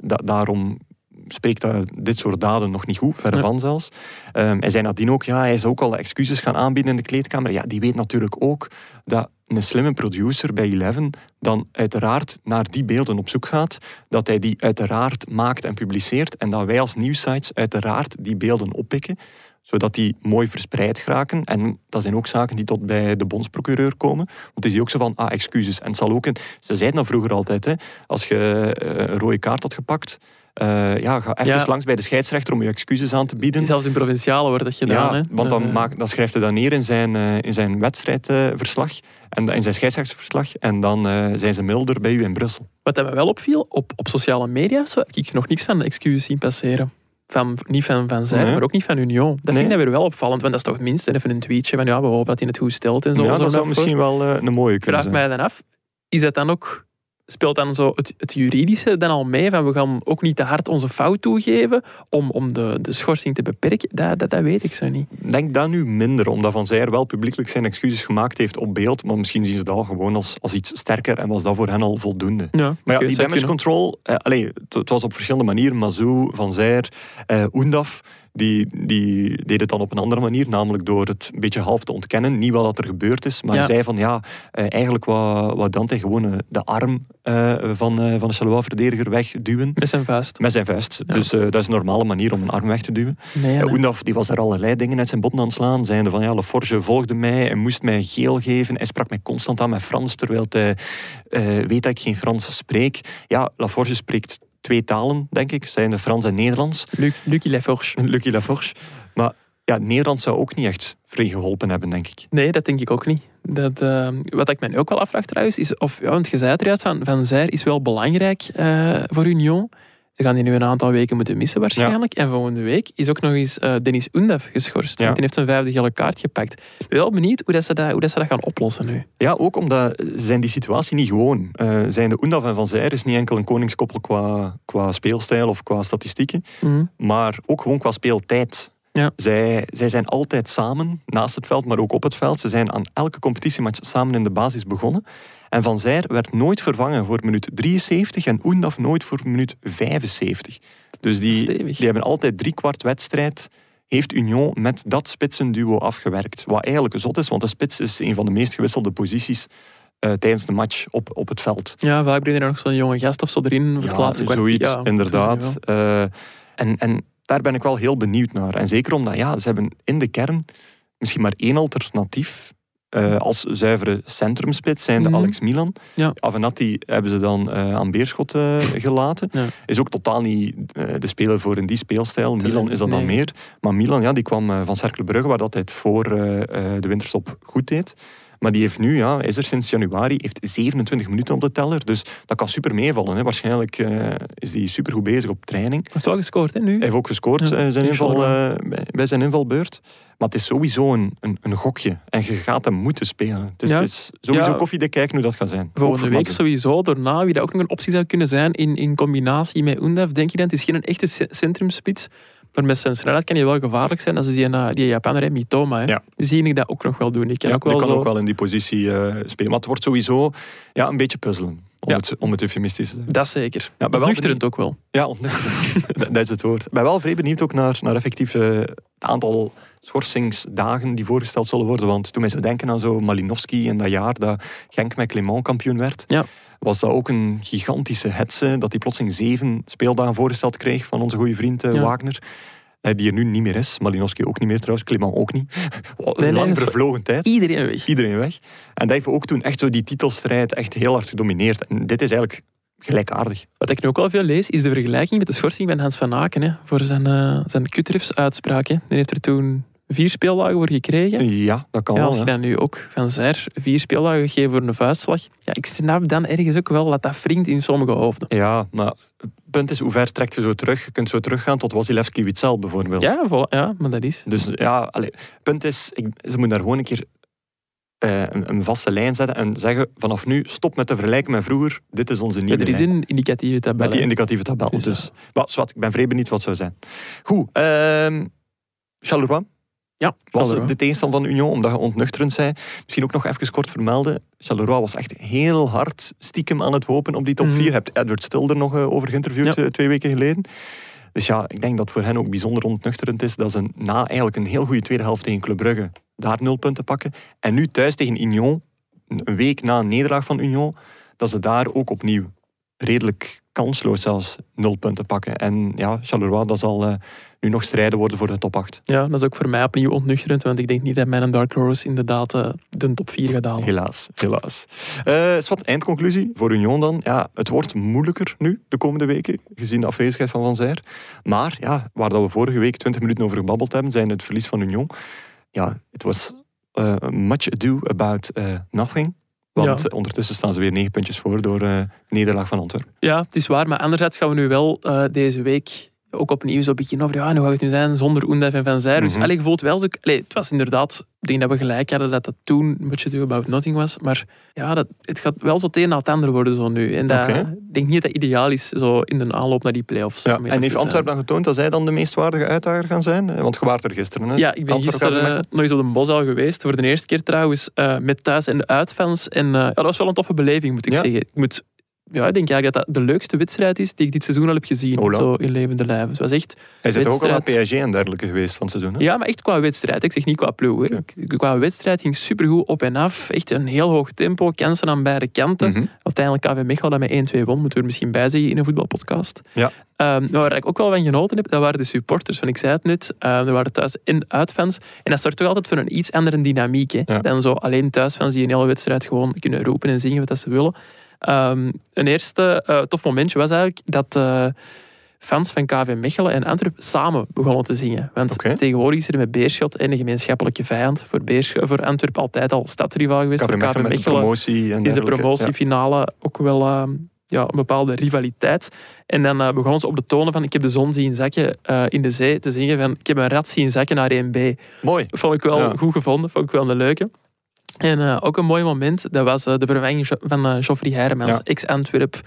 da- daarom spreekt dat, dit soort daden nog niet goed, verre Ja. van zelfs. Ehm hij zei nadien ook, ja, hij zou ook al excuses gaan aanbieden in de kleedkamer. Ja, die weet natuurlijk ook dat een slimme producer bij Eleven dan uiteraard naar die beelden op zoek gaat, dat hij die uiteraard maakt en publiceert en dat wij als nieuwsites uiteraard die beelden oppikken zodat die mooi verspreid geraken. En dat zijn ook zaken die tot bij de bondsprocureur komen. Want is die ook zo van, ah, excuses. En het zal ook een... Ze zeiden dat vroeger altijd, hè. Als je eh, een rode kaart had gepakt, eh, ja, ga even Ja. langs bij de scheidsrechter om je excuses aan te bieden. Zelfs in provinciale wordt dat gedaan. ja, hè. want dan, Eh, maakt, dan schrijft hij dat neer in zijn, eh, in zijn wedstrijdverslag en in zijn scheidsrechtsverslag. En dan eh, zijn ze milder bij u in Brussel. Wat me wel opviel, op, op sociale media zo, heb ik nog niks van de excuses zien passeren. Van, niet van Van Nee. maar ook niet van Union. Dat Nee. vind ik dan weer wel opvallend, want dat is toch het minste even een tweetje van ja, we hopen dat hij het goed stelt en zo. ja, dat zou misschien wel eh, een mooie kunnen vraag zijn. mij dan af, is dat dan ook, speelt dan zo het, het juridische dan al mee? Van we gaan ook niet te hard onze fout toegeven om, om de, de schorsing te beperken? Dat, dat, dat weet ik zo niet. Ik denk dat nu minder, omdat Van Zijr wel publiekelijk zijn excuses gemaakt heeft op beeld. Maar misschien zien ze dat al gewoon als, als iets sterker en was dat voor hen al voldoende. Ja, Maar ja, die damage control, eh, allee, het, het was op verschillende manieren. Mazou, Van Zijr, eh Oendaf, die, die deed het dan op een andere manier, namelijk door het een beetje half te ontkennen. Niet wat er gebeurd is, maar Ja. zei van ja, eh, eigenlijk wat, wat Dante gewoon eh, de arm eh, van, van de Charleroi-verdediger wegduwen. Met zijn vuist. Met zijn vuist. Ja. Dus dat is een normale manier om een arm weg te duwen. Nee, nee. Oendaf die was er allerlei dingen uit zijn botten aan het slaan. Zijnde van, ja, Laforge volgde mij en moest mij geel geven. Hij sprak mij constant aan met Frans, terwijl hij weet dat ik geen Frans spreek. Ja, Laforge spreekt twee talen, denk ik. Zijnde Frans en Nederlands. Luc, Lucky Laforge. Lucky Laforge. Maar ja, Nederlands zou ook niet echt vrij geholpen hebben, denk ik. Nee, dat denk ik ook niet. Dat, eh, wat ik nu ook wel afvraag trouwens, is of, ja, want je zei het eruit, van, van Zijr is wel belangrijk eh, voor Union. Ze gaan die nu een aantal weken moeten missen waarschijnlijk. En volgende week is ook nog eens eh, Dennis geschorst. Ja. Die heeft zijn vijfde gele kaart gepakt. Ik ben wel benieuwd hoe, dat ze, dat, hoe dat ze dat gaan oplossen nu. Ja, ook omdat ze zijn die situatie niet gewoon. Eh zijn de Oendaf en Van Zijr is niet enkel een koningskoppel qua, qua speelstijl of qua statistieken. Mhm. maar ook gewoon qua speeltijd. Ja. Zij, zij zijn altijd samen, naast het veld, maar ook op het veld. Ze zijn aan elke competitiematch samen in de basis begonnen. En Van Zijr werd nooit vervangen voor minuut 73 en Oendaf nooit voor minuut 75. Dus die, Stevig. die hebben altijd drie kwart wedstrijd heeft Union met dat spitsenduo afgewerkt. Wat eigenlijk zot is, want de spits is een van de meest gewisselde posities eh, tijdens de match op, op het veld. Ja, vaak brengen er nog zo'n jonge gast of zo erin voor het laatste kwartier. zoiets, Ja, inderdaad. Eh, en, en daar ben ik wel heel benieuwd naar. En zeker omdat ja, ze hebben in de kern misschien maar één alternatief. Eh, als zuivere centrumspits zijn de Mhm. Alex Milan. Ja. Avenatti hebben ze dan eh, aan Beerschot eh, gelaten. Ja. Is ook totaal niet de speler voor in die speelstijl. Milan is dat dan meer. Maar Milan ja, die kwam van Cercle Brugge, waar dat hij het voor de winterstop goed deed. Maar die heeft nu, ja, is er sinds januari, heeft 27 minuten op de teller. Dus dat kan super meevallen. Hè. Waarschijnlijk eh, is hij super goed bezig op training. Hij heeft wel gescoord, hè, nu? Hij heeft ook gescoord Ja, eh, zijn in inval, eh, bij, zijn invalbeurt. Maar het is sowieso een, een, een gokje. En je gaat hem moeten spelen. Het is, Ja. het is sowieso Ja. koffiedik kijken hoe dat gaat zijn. Volgende week sowieso, daarna, wie dat ook nog een optie zou kunnen zijn in, in combinatie met Undaf, denk je dan? Het is geen echte ce- centrumspits, maar met zijn snelheid kan hij wel gevaarlijk zijn. Dat is die, eh, die Japaner, Mitoma. Hè. Ja. Zie ik dat ook nog wel doen. Ik kan Ja, ook wel die kan zo... ook wel in die positie eh, spelen. Maar het wordt sowieso ja, een beetje puzzelen. Om, Ja. het, om het eufemistisch te zeggen. Dat zeker. Ja, wel Nuchterend ook wel. Ja, ontnuchterend. dat, dat is het woord. Ik ben wel vrij benieuwd ook naar, naar effectief eh, het aantal schorsingsdagen die voorgesteld zullen worden. Want toen wij zo denken aan zo Malinowski in dat jaar dat Genk met Clement kampioen werd, Ja. Was dat ook een gigantische hetze dat hij plotseling zeven speeldagen voorgesteld kreeg van onze goede vriend eh, Ja. Wagner. Eh, die er nu niet meer is. Malinowski ook niet meer trouwens. Clement ook niet. Wat een lang vervlogen tijd. Iedereen weg. Iedereen weg. En dat heeft ook toen echt zo die titelstrijd echt heel hard gedomineerd. En dit is eigenlijk gelijkaardig. Wat ik nu ook wel veel lees, is de vergelijking met de schorsing van Hans van Aken. Hè, voor zijn, eh zijn kutrefs-uitspraak. Die heeft er toen vier speeldagen voor gekregen. Ja, dat kan Ja, wel. als je dan nu ook van Zer vier speeldagen geeft voor een vuistslag. Ja, ik snap dan ergens ook wel dat dat wringt in sommige hoofden. Ja, maar het punt is, hoe ver trekt je zo terug? Je kunt zo teruggaan tot Wasilewski Witsel bijvoorbeeld. Ja, ja, maar dat is. Dus ja, het punt is, ik, ze moeten daar gewoon een keer eh, een, een vaste lijn zetten en zeggen vanaf nu stop met te vergelijken met vroeger. Dit is onze Ja, nieuwe er is een indicatieve tabel. Met die indicatieve tabel. Dus, Dus, maar, zwart, ik ben vrij benieuwd wat het zou zijn. Goed, ehm Charleroi ja, was de tegenstander van Union, omdat je ontnuchterend zei. Misschien ook nog even kort vermelden. Charleroi was echt heel hard stiekem aan het hopen op die top 4. Mhm. Je hebt Edward Stilder nog eh, over geïnterviewd Ja. eh, twee weken geleden. Dus ja, ik denk dat voor hen ook bijzonder ontnuchterend is dat ze na eigenlijk een heel goede tweede helft tegen Club Brugge daar nul punten pakken. En nu thuis tegen Union, een een week na een nederlaag van Union, dat ze daar ook opnieuw redelijk kansloos zelfs nul punten pakken. En ja, Charleroi, dat zal eh, nu nog strijden worden voor de top 8. Ja, dat is ook voor mij opnieuw ontnuchterend, want ik denk niet dat mijn Dark Horse inderdaad eh, de top 4 gaat halen. Helaas, helaas. Eh wat eindconclusie voor Union dan. Ja, het wordt moeilijker nu, de komende weken, gezien de afwezigheid van Van Zijr. Maar ja, waar dat we vorige week 20 minuten over gebabbeld hebben, zijn het verlies van Union. Ja, het was much ado about nothing. Want Ja. ondertussen staan ze weer negen puntjes voor door eh nederlaag van Antwerpen. Ja, het is waar, maar anderzijds gaan we nu wel eh, deze week ook opnieuw zo beginnen over ja, hoe gaat het nu zijn zonder Oendef en Van Zijr. Dus allee, je voelt wel zo... Allee, het was inderdaad, ik denk dat we gelijk hadden dat dat toen een beetje do about nothing was, maar ja, dat, het gaat wel zo het een na het ander worden zo nu. En dat, ik denk niet dat dat ideaal is zo in de aanloop naar die play-offs. Ja, en heeft. Antwerpen dan getoond dat zij dan de meest waardige uitdager gaan zijn? Eh, Want je waart er gisteren, hè? Ja, ik ben Antwerpen gisteren eh, nog eens op de bos al geweest. Voor de eerste keer trouwens. eh, met thuis- en uitfans. En eh, ja, dat was wel een toffe beleving, moet ik Ja? zeggen. Ik, moet, ja, ik denk eigenlijk dat dat de leukste wedstrijd is die ik dit seizoen al heb gezien. Zo in levende lijven. Dus het was echt... Hij zit ook al aan. PSG en dergelijke geweest van het seizoen. Hè? Ja, maar echt qua wedstrijd. Ik zeg niet qua ploeg. Qua wedstrijd ging supergoed op en af. Echt een heel hoog tempo. Kansen aan beide kanten. Mhm. Uiteindelijk KV Mechelen dat met 1-2 won. Moeten we er misschien bij zeggen in een voetbalpodcast. Ja. Maar waar ik ook wel van genoten heb, dat waren de supporters. Want ik zei het net, ehm, er waren thuis- en uitfans. En dat zorgt toch altijd voor een iets andere dynamiek. Hè, Ja. Dan zo alleen thuisfans die een hele wedstrijd gewoon kunnen roepen en zingen wat ze willen. Ehm, een eerste eh, tof momentje was eigenlijk dat... eh, fans van KV Mechelen en Antwerpen samen begonnen te zingen. Want tegenwoordig is er met Beerschot een gemeenschappelijke vijand. Voor, Beersch voor Antwerpen altijd al stadrivaal geweest. KV voor KV Mechelen promotie en is de. Ja. promotiefinale ook wel ehm, ja, een bepaalde rivaliteit. En dan eh, begonnen ze op de tonen van ik heb de zon zien zakken eh, in de zee te zingen van ik heb een rat zien zakken naar 1B. Mooi. Vond ik wel Ja. goed gevonden, vond ik wel een leuke. En eh, ook een mooi moment, dat was eh, de vervanging van eh Geoffrey Hermans, Ja. ex-Antwerp.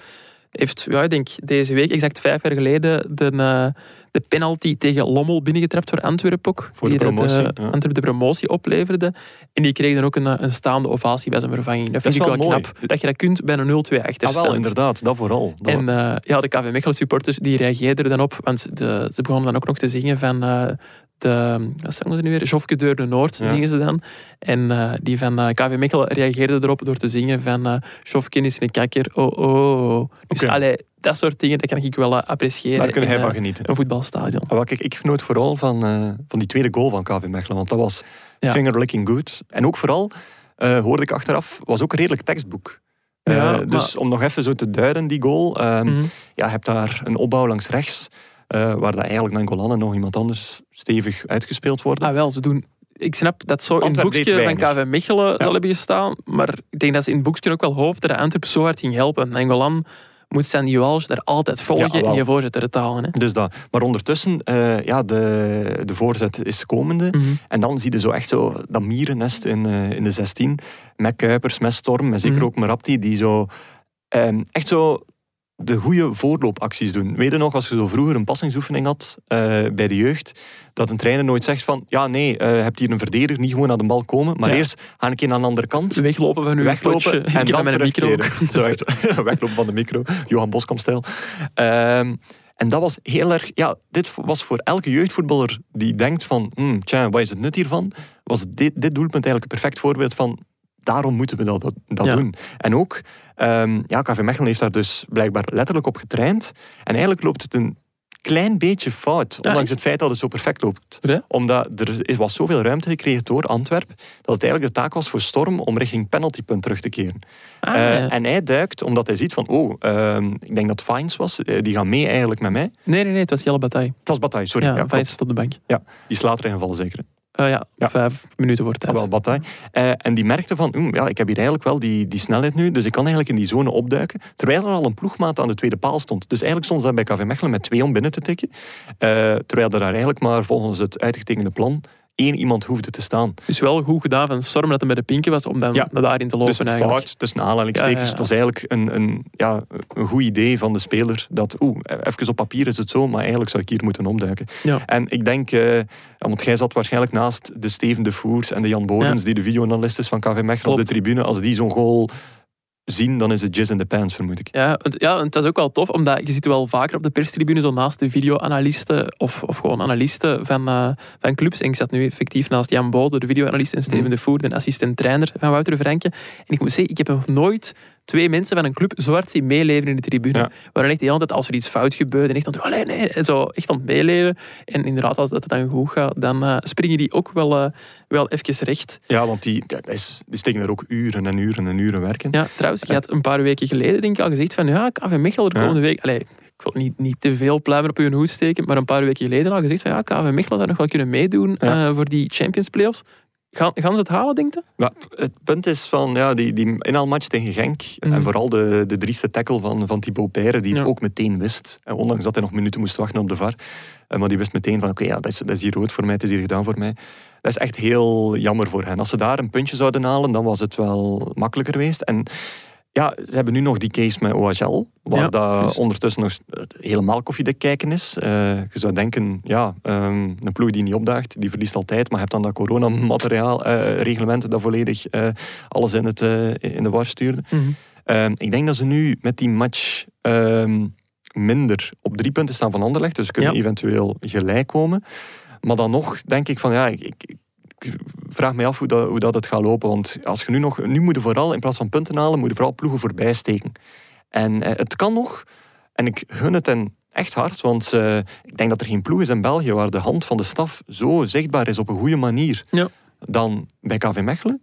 Heeft, ja, ik denk deze week, exact vijf jaar geleden, de, de penalty tegen Lommel binnengetrapt voor Antwerpen ook. Voor de die promotie, De, ja. Antwerpen de promotie opleverde. En die kreeg dan ook een, eh, een staande ovatie bij zijn vervanging. Dat vind is ik wel mooi. knap. Dat je dat kunt bij een 0-2 Ah, achterstand. wel, inderdaad, dat vooral. Dat- En eh, ja, de KV Mechelen supporters die reageerden er dan op, want de, ze begonnen dan ook nog te zingen van eh, de, wat zongen ze nu weer? Jofke Deur de Noord Ja. zingen ze dan. En eh, die van eh, KV Mechelen reageerde erop door te zingen van eh Jofke is een kakker, oh oh. oh. Dus allee, dat soort dingen, dat kan ik wel eh, appreciëren Daar kan in hij eh, van genieten. een voetbalstadion. Maar wat ik, ik genoot vooral van, eh, van die tweede goal van KV Mechelen, want dat was Ja. finger licking good. En ook vooral, eh, hoorde ik achteraf, was ook een redelijk tekstboek. Ja, dus om nog even zo te duiden, die goal. ehm, Mhm. Ja, je hebt daar een opbouw langs rechts, waar dat eigenlijk Nangolan en nog iemand anders stevig uitgespeeld worden. Ah wel, ze doen... Ik snap dat zo in het boekje van. KV Mechelen zal hebben gestaan, maar ik denk dat ze in het boekje ook wel hoopten dat Antwerpen zo hard ging helpen. Nangolan moet Sandy Walsh daar altijd volgen Ja, en je voorzitter betalen. Hè. Dus dat. Maar ondertussen, eh, ja, de, de voorzet is komende. Mhm. En dan zie je zo echt zo dat mierennest in, eh, in de 16. Met Kuipers, met Storm, en zeker Mhm. ook Merabti, die zo ehm, echt zo de goede voorloopacties doen. Weet je nog, als je zo vroeger een passingsoefening had eh, bij de jeugd, dat een trainer nooit zegt van, ja nee, eh hebt hier een verdediger, niet gewoon naar de bal komen, maar Ja. eerst ga ik in aan de andere kant. Weglopen van uw Weglopen potje. en heb dan met een micro. Zo echt, weglopen van de micro, Johan Boskamp-stijl. Ehm, en dat was heel erg... Ja, dit was voor elke jeugdvoetballer die denkt van... Hmm, tja, wat is het nut hiervan? Was dit, dit doelpunt eigenlijk een perfect voorbeeld van... Daarom moeten we dat, dat, dat Ja. doen. En ook, ehm ja, KV Mechelen heeft daar dus blijkbaar letterlijk op getraind. En eigenlijk loopt het een klein beetje fout. Ondanks het feit dat het zo perfect loopt. Omdat er was zoveel ruimte gecreëerd door Antwerp... dat het eigenlijk de taak was voor Storm om richting penaltypunt terug te keren. Ah, Eh. En hij duikt omdat hij ziet van, oh, ehm, ik denk dat Fines was, eh, die gaan mee eigenlijk met mij. Nee, nee, nee, het was Jelle Bataille. Het was Bataille, sorry. Ja, de bank. ja, die slaat erin gevallen zeker. Eh, ja, Ja. vijf minuten voor tijd. Ah, wel, Bataille. Eh, en die merkte van, "Oeh, ja, ik heb hier eigenlijk wel die, die snelheid nu, dus ik kan eigenlijk in die zone opduiken. Terwijl er al een ploegmaat aan de tweede paal stond. Dus eigenlijk stond ze daar bij KV Mechelen met twee om binnen te tikken. Eh, terwijl er daar eigenlijk maar volgens het uitgetekende plan één iemand hoefde te staan. Dus wel goed gedaan van Storm dat hij bij de pinken was om dan Ja. naar daarin te lopen Dus eigenlijk. fout tussen aanhalingstekens. Ja, ja, was eigenlijk een, een, ja, een goed idee van de speler. Dat, oeh, even op papier is het zo, maar eigenlijk zou ik hier moeten omduiken. Ja. En ik denk, eh, want jij zat waarschijnlijk naast de Steven de Voers en de Jan Bodens, die de videoanalist is van KV Mechelen op de tribune. Als die zo'n goal zien, dan is het jizz in the pants, vermoed ik. Ja, want, ja, het was ook wel tof, omdat je ziet wel vaker op de perstribune zo naast de videoanalisten of, of gewoon analisten van, eh, van clubs. En ik zat nu effectief naast Jan Bode, de videoanalist, en Steven Mhm. de Voer, de assistent-trainer van Wouter Franke. En ik moet zeggen, ik heb nog nooit twee mensen van een club zo hard zien meeleven in de tribune. Ja. Waren echt de hele tijd, als er iets fout gebeurde, en echt doen, allee, nee, zo echt aan het meeleven. En inderdaad, als dat het dan goed gaat, dan eh, springen die ook wel, eh, wel even recht. Ja, want die, die steken er ook uren en uren en uren werken. Ja, trouwens, je had een paar weken geleden denk ik al gezegd van ja, KV Mechelen de Ja. komende week... Allee, ik wil niet, niet te veel pluimen op je hoed steken, maar een paar weken geleden al gezegd van ja, KV Mechelen zou nog wel kunnen meedoen Ja. eh, voor die Champions Playoffs. Gaan, gaan ze het halen, denk je? Het punt is van ja, die, die inhaalmatch tegen Genk Mhm. en vooral de, de drieste tackle van, van Thibaut Peire, die het Ja. ook meteen wist. En ondanks dat hij nog minuten moest wachten op de VAR. Eh, maar die wist meteen van oké, ja, dat, is, dat is hier rood voor mij, het is hier gedaan voor mij. Dat is echt heel jammer voor hen. Als ze daar een puntje zouden halen, dan was het wel makkelijker geweest. En ja, ze hebben nu nog die case met OHL, waar Ja, dat ondertussen nog helemaal koffiedik kijken is. Eh, je zou denken, ja, ehm, een ploeg die niet opdaagt, die verliest altijd, maar je hebt dan dat coronamateriaal, reglement dat volledig eh, alles in, het, in de war stuurde. Ehm, ik denk dat ze nu met die match ehm, minder op drie punten staan van Anderlecht, dus kunnen Ja. eventueel gelijk komen. Maar dan nog denk ik van, ja, ik vraag me af hoe dat, hoe dat het gaat lopen. Want als je nu nog, nu moet je vooral, in plaats van punten halen, moet je vooral ploegen voorbij steken. En eh, het kan nog, en ik gun het hen echt hard, want eh, ik denk dat er geen ploeg is in België waar de hand van de staf zo zichtbaar is op een goede manier Ja. dan bij KV Mechelen.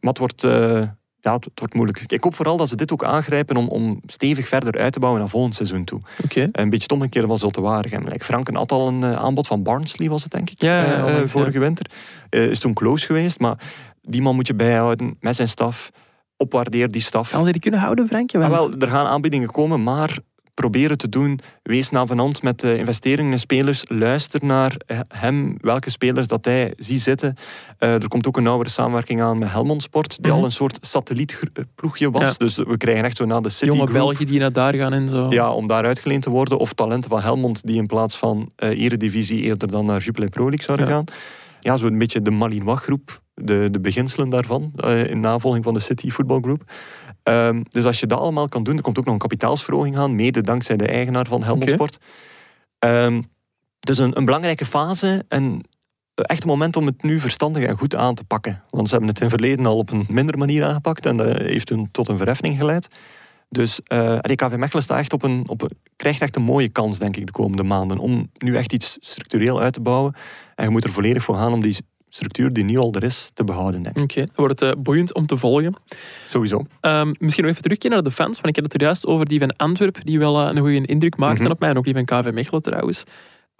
Maar het wordt, eh, ja, het, het wordt moeilijk. Ik hoop vooral dat ze dit ook aangrijpen om, om stevig verder uit te bouwen naar volgend seizoen toe. Oké. Een beetje het omgekeerde van Zulte Waregem. Like Franken had al een eh, aanbod van Barnsley, was het denk ik, Ja, ja, eh, ja. vorige winter. Eh, is toen close geweest, maar die man moet je bijhouden met zijn staf. Opwaardeer die staf. Gaan ze die kunnen houden, Frankje? Ah, wel, er gaan aanbiedingen komen, maar proberen te doen. Wees navenant met de investeringen in spelers. Luister naar eh, hem, welke spelers dat hij ziet zitten. Eh, er komt ook een nauwere samenwerking aan met Helmond Sport, die Mhm. al een soort satellietploegje was. Ja. Dus we krijgen echt zo na de City Jonge Belgen die naar daar gaan en zo. Ja, om daar uitgeleend te worden. Of talenten van Helmond die in plaats van eh Eredivisie eerder dan naar Jupiler Pro League zouden Ja. gaan. Ja, zo'n beetje de Malinois groep, de, de beginselen daarvan, in navolging van de City Football Group. Ehm, dus als je dat allemaal kan doen, er komt ook nog een kapitaalsverhoging aan, mede dankzij de eigenaar van Helmond. Sport. Ehm, dus een, een belangrijke fase en echt een moment om het nu verstandig en goed aan te pakken. Want ze hebben het in het verleden al op een minder manier aangepakt en dat heeft hun tot een verheffing geleid. Dus eh de KV Mechelen staat echt op een, op een, krijgt echt een mooie kans, denk ik, de komende maanden. Om nu echt iets structureel uit te bouwen. En je moet er volledig voor gaan om die structuur die nu al er is, te behouden. Oké, dan wordt het eh, boeiend om te volgen. Sowieso. Ehm, misschien nog even terugkeren naar de fans, want ik had het er juist over die van Antwerpen, die wel eh, een goede indruk maakten Mhm. op mij, en ook die van KV Mechelen trouwens.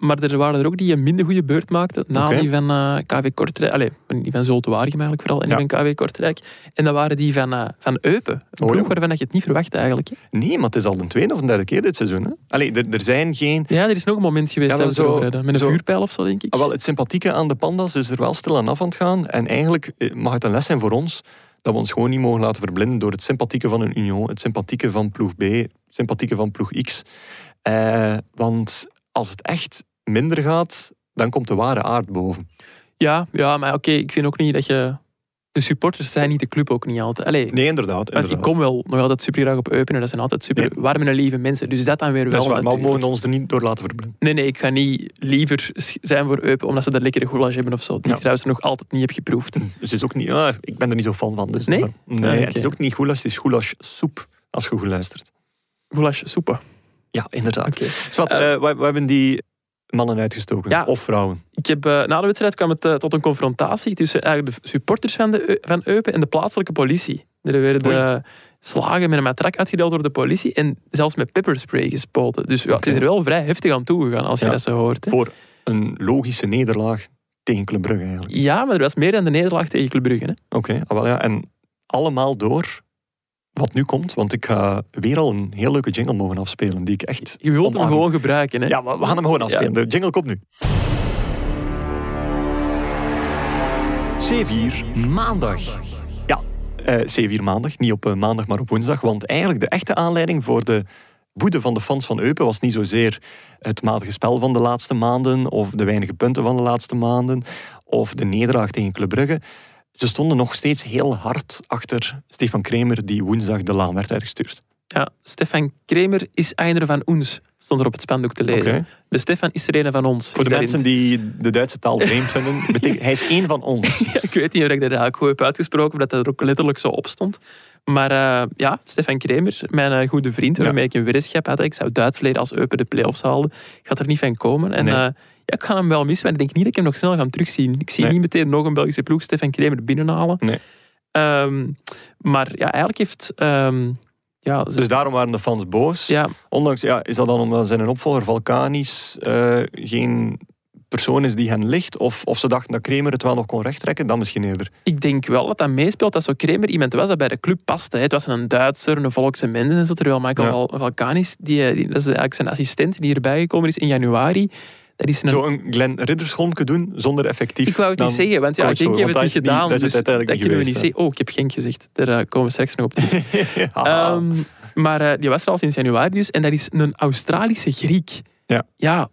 Maar er waren er ook die een minder goede beurt maakten na die van eh, KV Kortrijk. Allee, die van Zulte Waregem eigenlijk vooral, en die Ja. van KV Kortrijk. En dat waren die van, eh, van Eupen. Een Oh, ploeg waarvan je het niet verwacht eigenlijk. hè. Nee, maar het is al de tweede of de derde keer dit seizoen. Hè? Allee, er, er zijn geen... Ja, er is nog een moment geweest Ja, dat we zo-. Met een zo- vuurpijl of zo, denk ik. Ah, wel, het sympathieke aan de pandas is er wel stil aan af aan het gaan. En eigenlijk eh, mag het een les zijn voor ons dat we ons gewoon niet mogen laten verblinden door het sympathieke van een Union, het sympathieke van ploeg B, het sympathieke van ploeg X. Want als het echt minder gaat, dan komt de ware aard boven. Ja, ja maar oké, ik vind ook niet dat je... De supporters zijn niet de club ook niet altijd. Allee, Nee, inderdaad. Ik kom wel nog altijd super graag op Eupen en dat zijn altijd super warme en lieve mensen. Dus dat dan weer wel dat is waar, maar we mogen ons er niet door laten verblinden. Nee, nee, ik ga niet liever zijn voor Eupen omdat ze dat lekkere goulash hebben of zo. Die Ja. ik trouwens nog altijd niet heb geproefd. Dus het is ook niet... Ja, ik ben er niet zo fan van. Dus Nee? daar- nee Ah. Het is ook niet goulash, het is goulashsoep, als je goed luistert. Goulash soepen. Ja, inderdaad. Oké. Swat, Eh, eh, we, we hebben die mannen uitgestoken. Ja. Of vrouwen. Ik heb, eh, na de wedstrijd kwam het eh, tot een confrontatie tussen eigenlijk de supporters van, de, van Eupen en de plaatselijke politie. Er werden eh, slagen met een matrak uitgedeeld door de politie en zelfs met pepperspray gespoten. Dus ja, het is er wel vrij heftig aan toegegaan als je Ja. dat zo hoort. hè. Voor een logische nederlaag tegen Club Brugge eigenlijk. Ja, maar er was meer dan de nederlaag tegen Club Brugge. Oké, ah, wel ja. En allemaal door wat nu komt. Want ik ga weer al een heel leuke jingle mogen afspelen. Die ik echt Je wilt hem gewoon gebruiken. Hè. Ja, we gaan hem gewoon afspelen. De jingle komt nu. C4 maandag. Ja, eh, C4 maandag. Niet op eh, maandag, maar op woensdag. Want eigenlijk de echte aanleiding voor de boede van de fans van Eupen was niet zozeer het matige spel van de laatste maanden of de weinige punten van de laatste maanden of de nederlaag tegen Club Brugge. Ze stonden nog steeds heel hard achter Stefan Kremer die woensdag de laan werd uitgestuurd. Ja, Stefan Kremer is einer van ons, stond er op het spandoek te lezen. De Stefan is er een van ons. Voor de mensen die de Duitse taal vreemd vinden, betekent hij is één van ons. Ja, ik weet niet of ik dat eigenlijk goed heb uitgesproken, of dat er ook letterlijk zo op stond. Maar eh, ja, Stefan Kremer, mijn eh, goede vriend, waarmee ik een weddenschap had. Ik zou Duits leren als Eupen de play-offs haalde. Gaat er niet van komen. En Nee. eh, ja, ik ga hem wel missen, maar ik denk niet dat ik hem nog snel ga terugzien. Ik zie Nee. niet meteen nog een Belgische ploeg Stefan Kremer binnenhalen. Nee. Ehm, maar ja, eigenlijk heeft... ehm, ja, Dus daarom waren de fans boos. ja, Ondanks, ja, is dat dan omdat zijn opvolger Valkanis eh, geen persoon is die hen ligt? Of, of ze dachten dat Kremer het wel nog kon rechttrekken? Dan misschien eerder. ik denk wel dat dat meespeelt dat zo Kremer iemand was dat bij de club paste. hè. Het was een Duitser, een volkse mens en zo. Terwijl Michael Ja. Val- Valkanis, die, eh, die, dat is eigenlijk zijn assistent die erbij gekomen is in januari. Dat is een, Zo een Glenn doen zonder effectief. ik wou het niet zeggen, want ja, Genk heeft want het niet gedaan. dat dus het dat kunnen we niet zeggen. Oh, ik heb Genk gezegd. Daar eh, komen we straks nog op terug. Ehm, maar eh, die was er al sinds januari dus. En dat is een Australische Griek. Ja. Ja,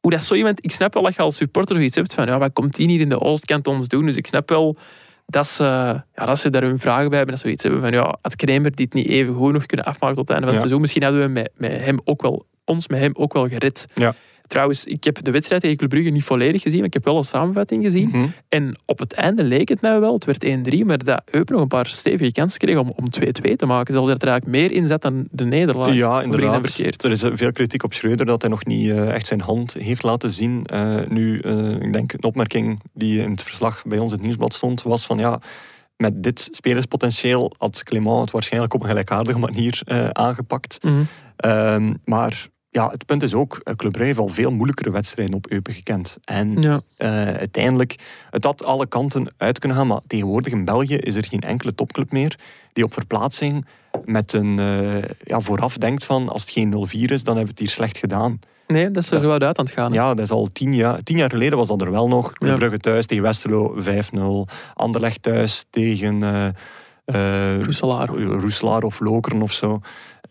hoe dat zo iemand... Ik snap wel dat je als supporter zoiets hebt van... Ja, wat komt die hier in de Oostkant ons doen? Dus ik snap wel dat ze, ja, dat ze daar hun vragen bij hebben. Dat ze zoiets hebben van... Ja, had Kremer dit niet even goed nog kunnen afmaken tot het einde van het Ja. seizoen? Misschien hadden we met, met hem ook wel, ons met hem ook wel gered. Ja. Trouwens, ik heb de wedstrijd tegen Club Brugge niet volledig gezien. Maar ik heb wel een samenvatting gezien. Mhm. En op het einde leek het mij wel, het werd 1-3, maar dat Eupen nog een paar stevige kansen kreeg om, om 2-2 te maken. Zelfs dat er eigenlijk meer in zat dan de nederlaag. Ja, inderdaad. Er is eh, veel kritiek op Schreuder dat hij nog niet eh, echt zijn hand heeft laten zien. Eh, nu, ik denk, een opmerking die in het verslag bij ons in het nieuwsblad stond, was van ja, met dit spelerspotentieel had Clément het waarschijnlijk op een gelijkaardige manier aangepakt. Mhm. Ehm, maar ja, het punt is ook, eh, Club Brugge heeft al veel moeilijkere wedstrijden op Eupen gekend. En Ja. eh, uiteindelijk, het had alle kanten uit kunnen gaan, maar tegenwoordig in België is er geen enkele topclub meer die op verplaatsing met een eh, ja, vooraf denkt van als het geen 0-4 is, dan hebben we het hier slecht gedaan. Nee, dat is er wat uit aan het gaan. hè. Ja, dat is al tien jaar, tien jaar geleden was dat er wel nog. Club Ja. Brugge thuis tegen Westerlo 5-0. Anderlecht thuis tegen eh, Roeselaar. Roeselaar of Lokeren of zo.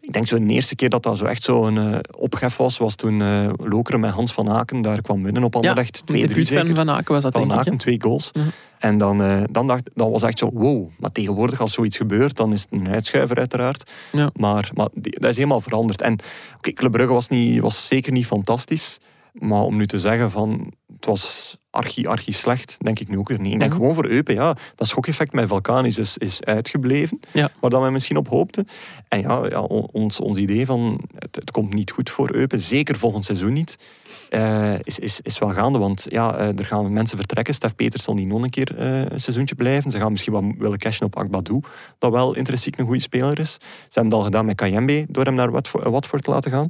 Ik denk zo de eerste keer dat dat zo echt zo een eh, opgef was, was toen eh, Lokeren met Hans van Aken daar kwam winnen op Anderlecht. de 2-3 debuut van zeker. Van Aken was dat, Van denk ik. Aken, hè. twee goals. Ja. En dan, eh, dan, dacht, dan was echt zo, wow. Maar tegenwoordig als zoiets gebeurt, dan is het een uitschuiver uiteraard. Ja. Maar, maar die- dat is helemaal veranderd. En oké, Club Brugge was, niet, was zeker niet fantastisch. Maar om nu te zeggen van het was archi, archi slecht, denk ik nu ook weer niet. Ik denk Mhm. gewoon voor Eupen, ja, dat schokeffect met Vulkanis is, is uitgebleven. Ja. Waar dat men misschien op hoopte. En ja, ja on- ons, ons idee van het, het komt niet goed voor Eupen, zeker volgend seizoen niet, eh, is, is, is wel gaande. Want ja, eh, er gaan mensen vertrekken. Stef Peters zal niet nog een keer eh, een seizoentje blijven. Ze gaan misschien wel willen cashen op Akbadou, dat wel intrinsiek een goede speler is. Ze hebben het al gedaan met Kayembe, door hem naar Watford, Watford te laten gaan.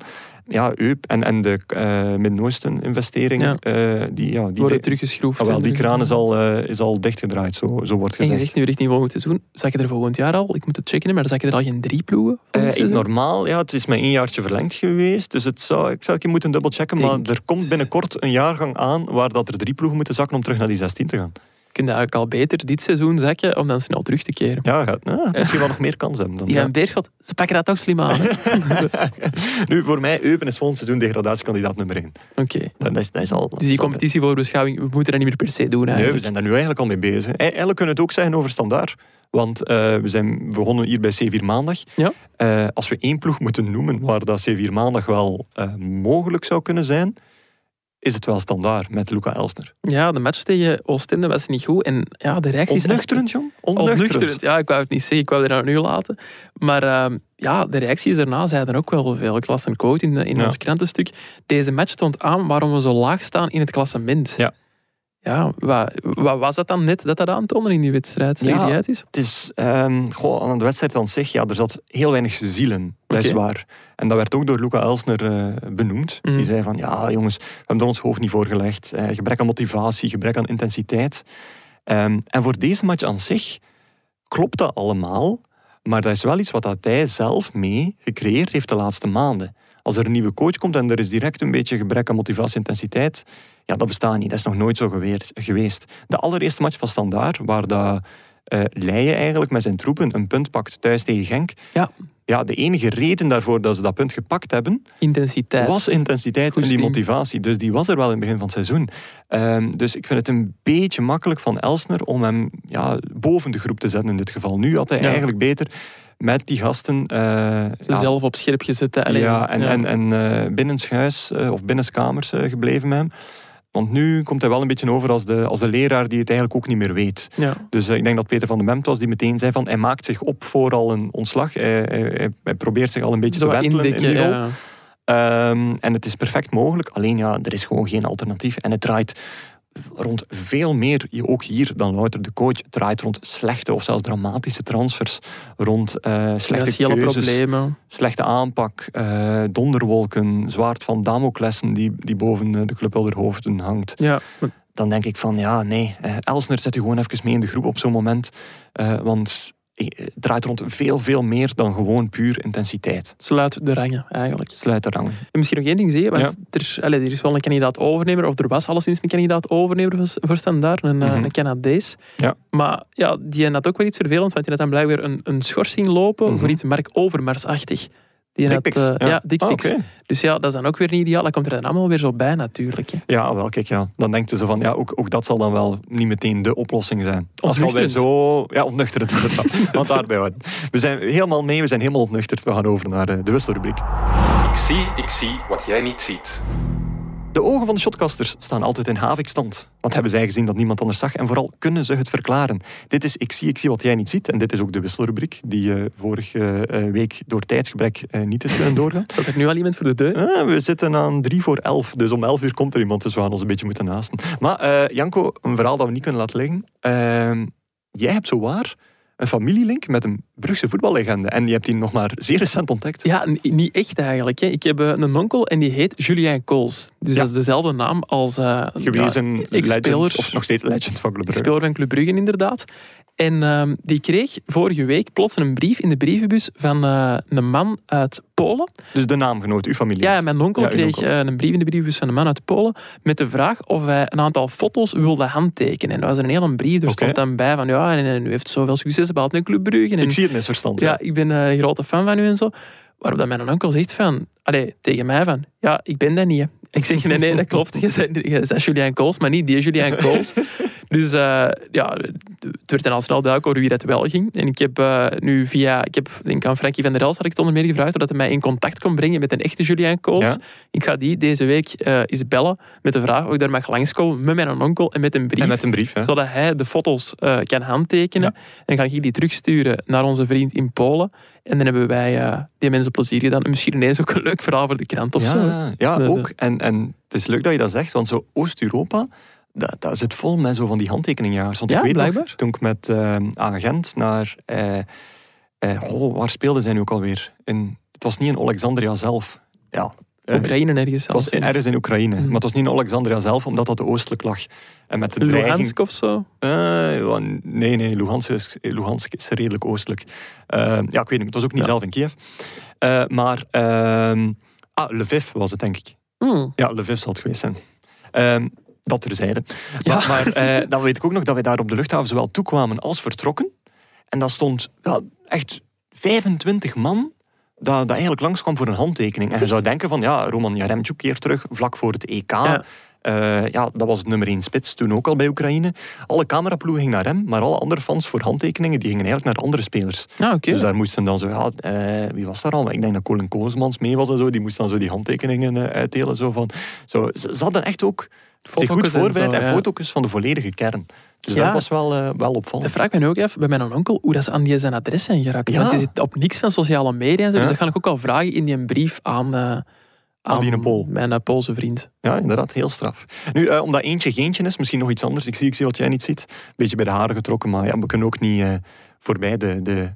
Ja, Eup en, en de eh Midden-Oosten-investering, Ja. eh, die, ja, die, Worden teruggeschroefd. Ah, wel, die kraan is al, eh, is al dichtgedraaid, zo, zo wordt En je gezegd. zegt nu richting volgend seizoen. Zag je er volgend jaar al? Ik moet het checken, maar zag je er al geen drie ploegen? Ik- normaal, ja, het is met één jaartje verlengd geweest. Dus het zou, ik zou een keer moeten dubbelchecken. Maar er komt binnenkort een jaargang aan waar dat er drie ploegen moeten zakken om terug naar die 16 te gaan. Kun je eigenlijk al beter dit seizoen zakken om dan snel terug te keren. Ja, gaat, ja, misschien wel nog meer kans hebben. Dan, ja. gaan Beerschot, ze pakken dat toch slim aan. Nu, voor mij, Eupen is volgend seizoen degradatiekandidaat nummer 1. Oké. Dat, is, dat is al... Dus die competitie voor beschouwing, we moeten dat niet meer per se doen Nee, we eigenlijk. zijn daar nu eigenlijk al mee bezig. Eigenlijk kunnen we het ook zeggen over standaard. Want eh, we zijn begonnen hier bij C4 Maandag. Ja. Eh, als we één ploeg moeten noemen waar dat C4 Maandag wel eh, mogelijk zou kunnen zijn, is het wel standaard met Luca Elsner. Ja, de match tegen Oostende was niet goed. En ja, de reacties... Ontnuchterend, jong? Ontnuchterend. Ontnuchterend. Ja, ik wou het niet zeggen, ik wou het er nu laten. Maar ehm, ja, de reacties daarna zeiden ook wel veel. Ik las een quote in, de- in Ja. ons krantenstuk. Deze match stond aan waarom we zo laag staan in het klassement. Ja. Ja, wat, wat was dat dan net dat dat aantoonde in die wedstrijd? Zeg Ja. die uit is? Het is, ehm, goh, aan de wedstrijd aan zich, ja, er zat heel weinig zielen. Dat is waar. En dat werd ook door Luca Elsner eh, benoemd. Mhm. Die zei van, ja jongens, we hebben er ons hoofd niet voor gelegd. Eh, gebrek aan motivatie, gebrek aan intensiteit. Ehm, en voor deze match aan zich klopt dat allemaal. Maar dat is wel iets wat dat hij zelf mee gecreëerd heeft de laatste maanden. Als er een nieuwe coach komt en er is direct een beetje gebrek aan motivatie en intensiteit, ja, dat bestaat niet. Dat is nog nooit zo geweer- geweest. De allereerste match van Standaard, waar dat, eh Leijen eigenlijk met zijn troepen een punt pakt thuis tegen Genk. Ja. Ja, de enige reden daarvoor dat ze dat punt gepakt hebben, Intensiteit. was intensiteit en die motivatie. Dus die was er wel in het begin van het seizoen. Ehm, dus ik vind het een beetje makkelijk van Elsner om hem ja, boven de groep te zetten in dit geval. Nu had hij Ja. eigenlijk beter met die gasten... eh, ja, Zelf op scherp gezet. ja, en, ja. en, en eh, binnenshuis of binnenskamers gebleven met hem. Want nu komt hij wel een beetje over als de, als de leraar die het eigenlijk ook niet meer weet. Ja. Dus eh, ik denk dat Peter van den Bemt was die meteen zei van hij maakt zich op voor al een ontslag. Hij, hij, hij- hij probeert zich al een beetje Zo te wentelen in die rol. ja. Ehm, en het is perfect mogelijk. Alleen ja, er is gewoon geen alternatief. En het draait rond veel meer, ook hier, dan louter de coach. Het draait rond slechte of zelfs dramatische transfers. Rond eh, slechte keuzes, problemen. slechte aanpak, eh, donderwolken, zwaard van Damoclessen die, die boven eh, de club hoofden hangt. Ja, Dan denk ik van, ja, nee, Elsner zet u gewoon even mee in de groep op zo'n moment. Want draait rond veel, veel meer dan gewoon puur intensiteit. sluit de rangen eigenlijk. Sluit de rang. En misschien nog één ding zeggen, want er, allee, er is wel een kandidaat overnemer, of er was alleszins een kandidaat overnemer voor, Standaard, een, eh, Mhm. een Canadees. Ja. Maar ja, die had ook wel iets vervelend, want die had dan blijkbaar een, een schorsing lopen Mhm. voor iets Mark Overmars-achtig. Die had, eh, ja. ja. Ah. Dus ja, dat is dan ook weer niet ideaal. Dat komt er dan allemaal weer zo bij natuurlijk. Hè. Ja, wel, kijk, ja. Dan denkt je zo van, ja, ook, ook dat zal dan wel niet meteen de oplossing zijn. Als je zo... Ja, ontnuchterend. Want daarbij houden. We zijn helemaal mee, we zijn helemaal ontnuchterd. We gaan over naar de wisselrubriek. Ik zie, ik zie wat jij niet ziet. De ogen van de shotcasters staan altijd in havikstand. Want hebben zij gezien dat niemand anders zag en vooral kunnen ze het verklaren. Dit is Ik zie, ik zie wat jij niet ziet. En dit is ook de wisselrubriek die eh, vorige eh, week door tijdsgebrek eh, niet is kunnen doorgaan. Staat er nu al iemand voor de deur? Ah, we zitten aan drie voor elf, dus om elf uur komt er iemand, dus we gaan ons een beetje moeten naasten. Maar Janko, een verhaal dat we niet kunnen laten liggen. Ehm, jij hebt zowaar een familielink met een Brugse voetballegende en je hebt die nog maar zeer recent ontdekt. Ja, niet echt eigenlijk. Hè. Ik heb eh, een onkel en die heet Julien Kools. Dus Ja. dat is dezelfde naam als... eh, Gewezen ja, legend, of nog steeds legend van Club Brugge. Speler van Club Brugge, inderdaad. En ehm, die kreeg vorige week plots een brief in de brievenbus van eh, een man uit Polen. Dus de naamgenoot, uw familie. Ja, mijn onkel Ja, kreeg onkel. eh, een brief in de brievenbus van een man uit Polen met de vraag of hij een aantal foto's wilde handtekenen. En dat was er een hele brief. Er stond dan bij van ja, en, en u heeft zoveel succes behaald in Club Brugge. En, Ik zie het misverstand. ja, ik ben eh, een grote fan van u en zo. Waarop dat mijn onkel zegt van, allee, tegen mij van, ja, ik ben dat niet. hè. Ik zeg, nee, nee, dat klopt. Je bent, Julian Kools, maar niet die Julian Kools. dus eh, ja, het werd dan al snel duidelijk over wie dat wel ging. En ik heb eh, nu via, ik heb denk aan Frankie van der Els had ik het onder meer gevraagd, dat hij mij in contact kon brengen met een echte Julian Kools. Ja. Ik ga die deze week eh eens bellen met de vraag of ik daar mag langskomen met mijn onkel en met een brief En met een brief. Hè. zodat hij de foto's kan handtekenen. En ga ik die terugsturen naar onze vriend in Polen. En dan hebben wij die mensen plezier gedaan. En misschien ineens ook een leuk verhaal voor de krant of zo. Ja, ja De- de- ook. En, en het is leuk dat je dat zegt, want zo Oost-Europa, dat, dat zit vol met zo van die handtekeningjagers. Want Ja, ik weet nog, blijkbaar. toen ik met eh agent naar... eh, eh, waar speelden zij nu ook alweer? In, het was niet in Alexandria zelf. Ja, eh, Oekraïne ergens. het was ergens in Oekraïne. Mm. Maar het was niet in Alexandria zelf, omdat dat oostelijk lag. En met de dreiging... Luhansk of zo. Ja, nee, nee, Luhansk is, Luhansk is redelijk oostelijk. Ja, ik weet niet, het was ook niet Ja. zelf in Kiev. Eh, maar, ehm, ah, Lviv was het, denk ik. Hmm. Ja, Lviv zal het geweest zijn. Ehm, dat terzijde. Ja. Maar, maar eh, dan weet ik ook nog dat wij daar op de luchthaven zowel toekwamen als vertrokken. En dat stond ja, echt 25 man dat, dat eigenlijk langskwam voor een handtekening. En je zou denken van, ja, Roman Jaremchuk keert terug vlak voor het EK. Ja. Ja. ja, dat was het nummer 1 spits, toen ook al bij Oekraïne. Alle cameraploegen gingen naar hem, maar alle andere fans voor handtekeningen, die gingen eigenlijk naar andere spelers. Ah. Dus daar moesten dan zo, ja, eh, wie was daar al? Ik denk dat Colin Koosmans mee was en zo. Die moest dan zo die handtekeningen eh, uitdelen. Zo van, zo, ze, ze hadden echt ook zich goed en voorbereid zo, en, ja. foto's van de volledige kern. Dus Ja. dat was wel, eh, wel opvallend. vraag ik me ook even bij mijn onkel hoe dat ze aan die zijn adres zijn geraakt. Ja. Want die zit op niks van sociale media en zo. Ja. Dus dat ga ik ook al vragen in die brief aan, eh, aan Pool. mijn Poolse vriend. Ja, inderdaad, heel straf. Nu, eh, omdat eentje geentje is, misschien nog iets anders. Ik zie, ik zie wat jij niet ziet. Een beetje bij de haren getrokken, maar ja, we kunnen ook niet eh, voorbij de, de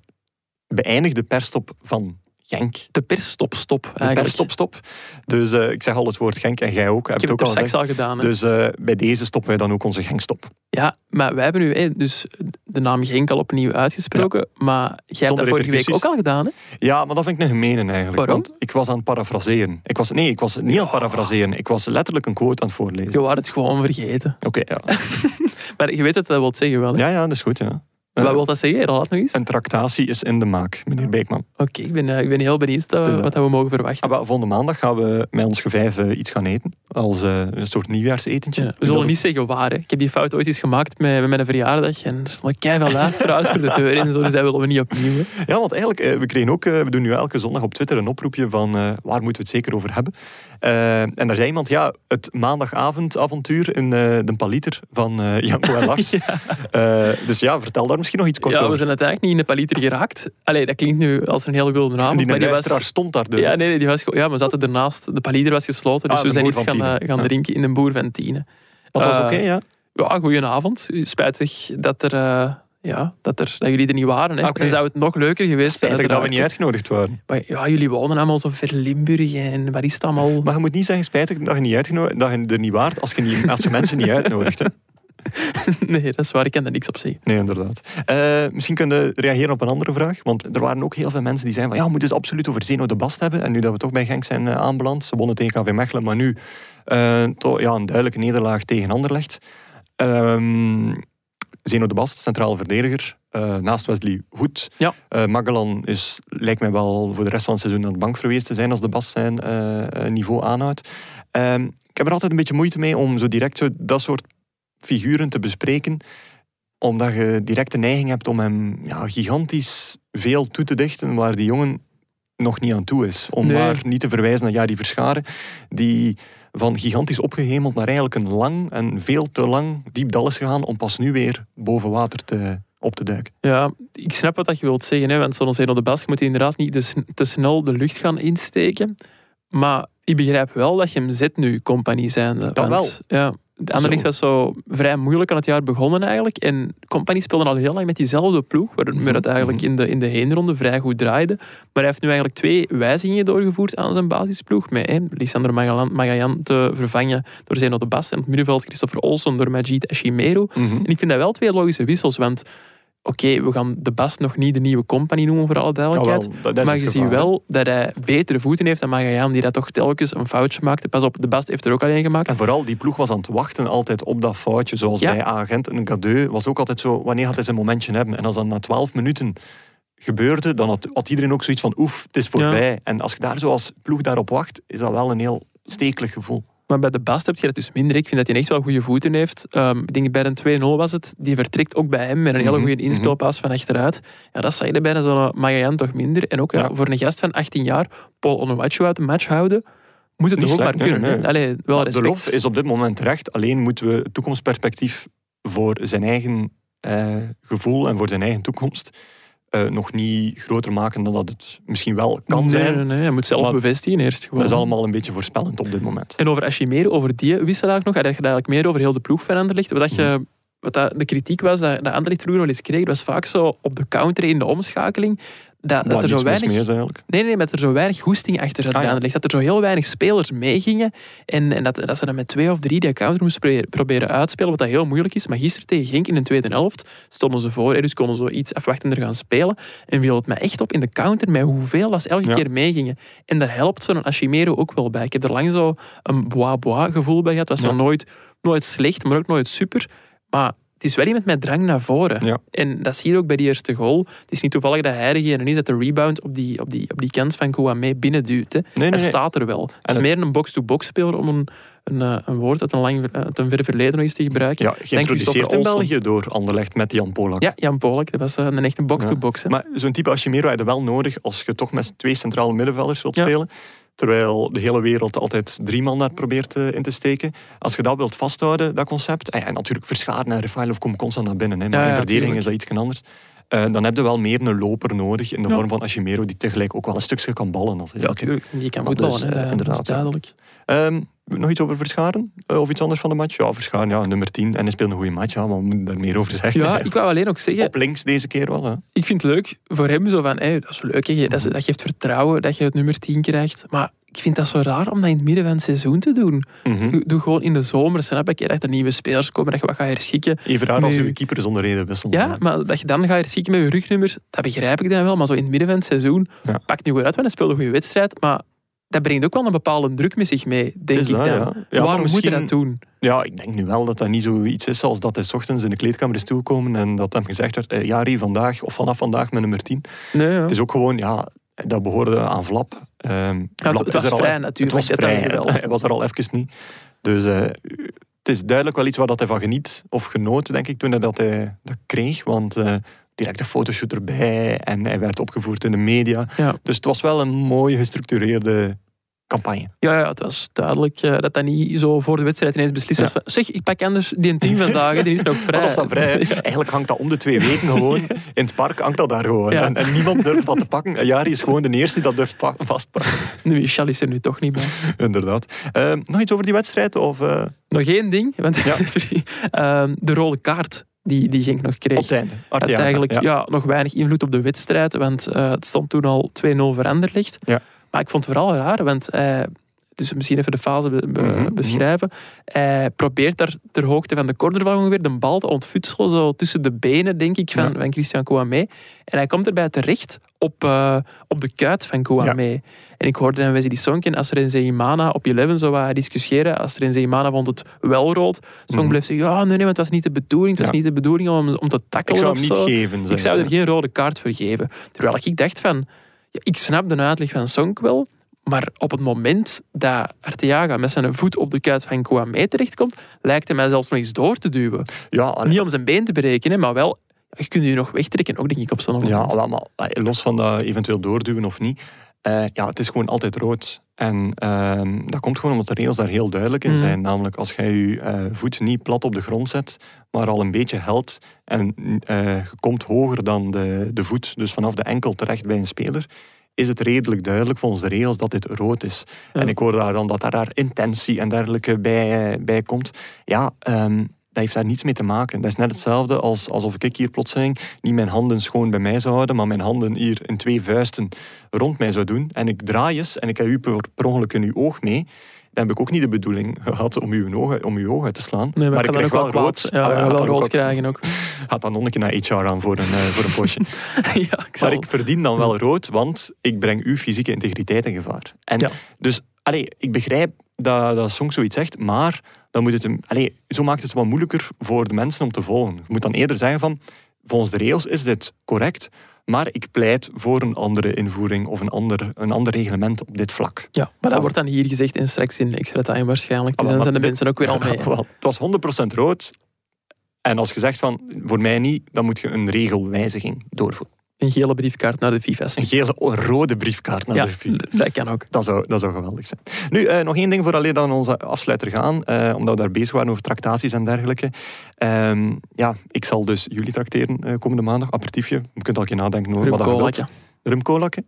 beëindigde perstop van Genk. De persstop stop De eigenlijk. perstop stop. Dus eh, ik zeg al het woord Genk en jij ook. Ik heb het ook er al gedaan. hè. Dus eh, bij deze stoppen wij dan ook onze Genkstop. Ja, maar wij hebben nu dus de naam Genk al opnieuw uitgesproken. Maar jij hebt dat vorige week ook al gedaan, hè? Ja, maar dat vind ik een gemene eigenlijk. Waarom? Want ik was aan het parafraseren. Ik was, nee, ik was niet aan het parafraseren. Ik was letterlijk een quote aan het voorlezen. Je wou het gewoon vergeten. Oké, ja. Maar je weet wat dat wil zeggen wel, hè? ja. Ja, dat is goed, ja. Eh, Wat wil dat zeggen? Laat nog eens. Een tractatie is in de maak, meneer Beekman. Oké, ik, ben, eh, ik ben heel benieuwd dat, Dus, eh, wat dat we mogen verwachten. Ah, wel, volgende maandag gaan we met ons gevijf iets gaan eten. Als een soort nieuwjaarsetentje. Ja, we zullen niet zeggen waar. Hè. Ik heb die fout ooit eens gemaakt met, met mijn verjaardag. En er stonden keihard luisteraars voor de deur en zo. Dus dat willen we niet opnieuw. Hè. Ja, want eigenlijk, we kregen ook, we doen nu elke zondag op Twitter een oproepje van waar moeten we het zeker over hebben. Eh, en daar zei iemand, ja, het maandagavondavontuur in eh, de Paliter van eh Janko en Lars. Dus ja, vertel daar misschien nog iets kort Ja, we zijn uiteindelijk niet in de paliter geraakt. Allee, dat klinkt nu als een hele wilde avond. die maar die was, stond daar dus. ja, nee, nee, die was, ja, we zaten ernaast. De paliter was gesloten. Dus Ah, we zijn iets gaan, gaan drinken in de boer van Tiene. Dat was oké, ja. Ja, goedenavond. Spijtig dat, er, ja, dat, er, dat jullie er niet waren. Hè. Ah, Oké. Dan zou het nog leuker geweest zijn. Spijtig dat we niet uitgenodigd waren. Maar ja, jullie wonen allemaal zo ver Limburg en waar is het allemaal? Maar je moet niet zeggen spijtig dat je, niet uitgenodigd, dat je er niet waard als je, niet, als je mensen niet uitnodigt. Hè. Nee, dat is waar. Ik kan er niks op zeggen. Nee, inderdaad. Eh, misschien kun je reageren op een andere vraag. Want er waren ook heel veel mensen die zeiden van ja, we moeten het absoluut over Zeno de Bast hebben. En nu dat we toch bij Genk zijn eh, aanbeland. Ze wonnen tegen KV Mechelen, maar nu toch, ja, een duidelijke nederlaag tegen Anderlecht. Ehm Zeno de Bast, centrale verdediger. eh, naast Wesley Hoed. Ja. Eh, Magellan is, lijkt mij wel voor de rest van het seizoen aan de bank verwezen te zijn als de Bast zijn eh, niveau aanhoudt. Ehm, ik heb er altijd een beetje moeite mee om zo direct zo dat soort figuren te bespreken omdat je direct de neiging hebt om hem ja, gigantisch veel toe te dichten waar die jongen nog niet aan toe is. Om Nee. maar niet te verwijzen naar Jari Verscharen, die van gigantisch opgehemeld naar eigenlijk een lang en veel te lang diep dal is gegaan om pas nu weer boven water te, op te duiken. Ja, ik snap wat dat je wilt zeggen. Hè, want zoals Zeno de Bas moet inderdaad niet te, sn- te snel de lucht gaan insteken. Maar ik begrijp wel dat je hem zet nu, compagnie zijnde. Dat want, Ja, de Anderlecht was zo vrij moeilijk aan het jaar begonnen eigenlijk. En Company speelde al heel lang met diezelfde ploeg, waarmee Mhm, het eigenlijk in de, in de heenronde vrij goed draaide. Maar hij heeft nu eigenlijk twee wijzigingen doorgevoerd aan zijn basisploeg. Met hè, Lisandro Magayan te vervangen door Zeno de Bas. En het middenveld Christopher Olsen door Majid Ashimero. En ik vind dat wel twee logische wissels, want Oké, we gaan de Bast nog niet de nieuwe company noemen voor alle duidelijkheid. Is maar je ziet wel dat hij betere voeten heeft dan Magallaan, die dat toch telkens een foutje maakte. Pas op, de Bast heeft er ook alleen gemaakt. En vooral, die ploeg was aan het wachten altijd op dat foutje. Zoals Ja. bij Agent. Een Gadeu was ook altijd zo, wanneer gaat hij zijn momentje hebben? En als dat na 12 minuten gebeurde, dan had, had iedereen ook zoiets van, oef, het is voorbij. En als je daar zo als ploeg daarop wacht, is dat wel een heel stekelig gevoel. Maar bij de Bast heb je dat dus minder. Ik vind dat hij echt wel goede voeten heeft. Ehm, ik denk bij een 2-0 was het. Die vertrekt ook bij hem met een hele Mhm, goede inspeelpaas van achteruit. Ja, dat zag je bij zo'n Magajan toch minder. En ook ja, Ja. voor een gast van 18 jaar, Paul Onuachu uit de match houden, moet het toch ook maar nee, kunnen. nee. hè? Allee, wel de lof is op dit moment terecht. Alleen moeten we het toekomstperspectief voor zijn eigen eh, gevoel en voor zijn eigen toekomst eh, nog niet groter maken dan dat het misschien wel kan nee, zijn. Nee, nee, hij moet zelf bevestigen eerst gewoon. Dat is allemaal een beetje voorspellend op dit moment. En over Ashimere, over die wisselaar nog, had je eigenlijk meer over heel de ploeg van Anderlecht. Wat, dat je, wat dat de kritiek was dat, dat Anderlecht vroeger wel eens kreeg, was vaak zo op de counter in de omschakeling. Dat, dat er zo weinig... is eigenlijk. Nee, nee, met er zo weinig goesting achter zat Ah, ja. Dat er zo heel weinig spelers meegingen. En, en dat, dat ze dan met twee of drie die counter moesten proberen, proberen uitspelen, wat dat heel moeilijk is. Maar gisteren tegen Genk in de tweede helft stonden ze voor. hè, Dus konden ze iets afwachtender gaan spelen. En viel het mij echt op in de counter met hoeveel dat ze elke Ja. keer meegingen. En daar helpt zo'n Ashimero ook wel bij. Ik heb er lang zo een bois-bois gevoel bij gehad. Het was Ja. nooit, nooit slecht, maar ook nooit super. Maar het is wel iemand met drang naar voren. Ja. En dat zie je ook bij die eerste goal. Het is niet toevallig dat hij degene is dat de rebound op die, op die, op die kans van Kouame binnenduwt. Hè. nee, hij nee. staat er wel. Het is het- meer een box-to-box speler om een, een, eh, een woord uit een, lang, uit een ver verleden nog eens te gebruiken. Ja, geïntroduceerd in. België door Anderlecht met Jan Polak. Ja, Jan Polak, dat was eh, een echte box-to-box. Maar zo'n type als heb je wel nodig als je toch met twee centrale middenvelders wilt Ja. spelen. Terwijl de hele wereld altijd drie man daar probeert eh, in te steken. Als je dat wilt vasthouden, dat concept. En, ja, natuurlijk, Verscharen en Refailov komen constant naar binnen. Hè, maar Ja, in verdediging is dat iets anders. Eh, dan heb je wel meer een loper nodig in de Ja. vorm van Ashimero, die tegelijk ook wel een stukje kan ballen. Als Ja, natuurlijk. Die kan voetballen, dus, hè, eh, dat- inderdaad, dat is duidelijk. Ehm, nog iets over Verscharen? Eh, of iets anders van de match? Ja, Verscharen, ja, nummer 10. En hij speelt een goede match, ja, maar we moeten daar meer over zeggen. Ja, ik wou alleen ook zeggen, Op links deze keer wel. Hè. ik vind het leuk voor hem zo van, hey, dat is leuk, hè, dat, is- dat geeft vertrouwen dat je het nummer 10 krijgt. Maar ik vind dat zo raar om dat in het midden van het seizoen te doen. Mhm. Doe, doe gewoon in de zomer, snap ik, dat er nieuwe spelers komen, dat je wat gaat herschikken. Even raar als je keeper zonder reden wisselt. Ja, maar dat je dan gaat herschikken met je rugnummers, dat begrijp ik dan wel. Maar zo in het midden van het seizoen, Ja. pakt nu goed uit, want hij speelt een goede wedstrijd. Maar dat brengt ook wel een bepaalde druk met zich mee, denk Is ik dat, dan. ja. Ja, Waarom moet je dat doen? Ja, ik denk nu wel dat dat niet zoiets is als dat hij 's ochtends in de kleedkamer is toegekomen en dat hem gezegd werd, eh, Jari, vandaag of vanaf vandaag met nummer 10. Nee, ja. Het is ook gewoon, ja, dat behoorde aan Vlap. Ehm, het- Vlap het is was er vrij even- natuurlijk, Het was vrij, wel. hij was er al even niet. Dus eh, het is duidelijk wel iets waar dat hij van geniet, of genoot, denk ik, toen hij dat, hij dat kreeg. Want eh, direct een fotoshoot erbij en hij werd opgevoerd in de media. Ja. Dus het was wel een mooie, gestructureerde campagne. Ja, ja, het was duidelijk eh, dat dat niet zo voor de wedstrijd ineens beslist was. van, Zeg, ik pak anders die team vandaag, die is nog vrij. Dat is dan vrij. Eigenlijk hangt dat om de twee weken gewoon. In het park hangt dat daar gewoon. En, en niemand durft dat te pakken. En Jari is gewoon de eerste die dat durft pa- vastpakken. Nu is Chal is er nu toch niet bij. Inderdaad. Ehm, nog iets over die wedstrijd? Of, eh, Nog één ding, want Ja. sorry, Ehm, de rode kaart die, die Genk nog kreeg. op het einde. had eigenlijk ja. ja. nog weinig invloed op de wedstrijd, want eh, het stond toen al 2-0 veranderd ligt. Ja. Maar ik vond het vooral raar, want eh, dus misschien even de fase be- be- Mhm, beschrijven. Hij probeert daar ter hoogte van de cornervlag ongeveer de bal te ontfutselen, zo tussen de benen, denk ik, van, Ja. van Christian Kouamé. En hij komt erbij terecht op, eh, op de kuit van Kouamé. En ik hoorde dan Wesley Sonken, als er in Zeimana op 11 zo wat discussiëren, als er in Zeimana vond het wel rood, Song Mhm. bleef zeggen, ja, nee, nee, want het was niet de bedoeling, het was Ja. niet de bedoeling om, om te Ik tackelen zou of hem niet zo. geven. Ik zou ze. er geen rode kaart voor geven. Terwijl ik dacht van, ja, ik snap de uitleg van Sonk wel, maar op het moment dat Arteaga met zijn voet op de kuit van Kouamé terechtkomt, lijkt hij mij zelfs nog eens door te duwen. Ja, Niet om zijn been te berekenen, maar wel, je kunt je nog wegtrekken, ook denk ik op zo'n moment. Ja, maar los van dat eventueel doorduwen of niet. eh, ja, het is gewoon altijd rood. En ehm, dat komt gewoon omdat de regels daar heel duidelijk in Mhm. zijn. Namelijk als jij je eh, voet niet plat op de grond zet, maar al een beetje helt en eh, je komt hoger dan de, de voet, dus vanaf de enkel terecht bij een speler, is het redelijk duidelijk volgens de regels dat dit rood is. Ja. En ik hoor daar dan dat daar, daar intentie en dergelijke bij, bij komt. Ja, ehm, dat heeft daar niets mee te maken. Dat is net hetzelfde als alsof ik hier plotseling niet mijn handen schoon bij mij zou houden, maar mijn handen hier in twee vuisten rond mij zou doen. En ik draai eens en ik heb u per, per ongeluk in uw oog mee. dan heb ik ook niet de bedoeling gehad om uw ogen, om uw ogen uit te slaan. Nee, maar, ik krijg wel rood. Ja, Ah, wel rood krijgen ook. Gaat dan nog een keer naar HR aan voor een, eh, voor een postje. ja, ik zal... Ik verdien dan wel rood, want ik breng uw fysieke integriteit in gevaar. En Ja. dus, allee, ik begrijp dat, dat Song zoiets zegt, maar dan moet het hem, allee, zo maakt het wat moeilijker voor de mensen om te volgen. Je moet dan eerder zeggen van, volgens de regels is dit correct, maar ik pleit voor een andere invoering of een ander, een ander reglement op dit vlak. Ja, maar dat wordt dan hier gezegd en straks in extra time waarschijnlijk. Dus dan zijn de mensen ook weer al mee. Wel, het was 100% rood. En als je zegt van, voor mij niet, dan moet je een regelwijziging doorvoeren. Een gele briefkaart naar de FIFA-st. Een gele, rode briefkaart naar Ja, de FIFA. dat kan ook. Dat zou, dat zou geweldig zijn. Nu, eh, nog één ding voor alleen dan onze afsluiter gaan. eh, omdat we daar bezig waren over tractaties en dergelijke. Ehm, ja, ik zal dus jullie tracteren eh, komende maandag. Aperitiefje. Je kunt al een keer nadenken over wat dat. Rumkolakje.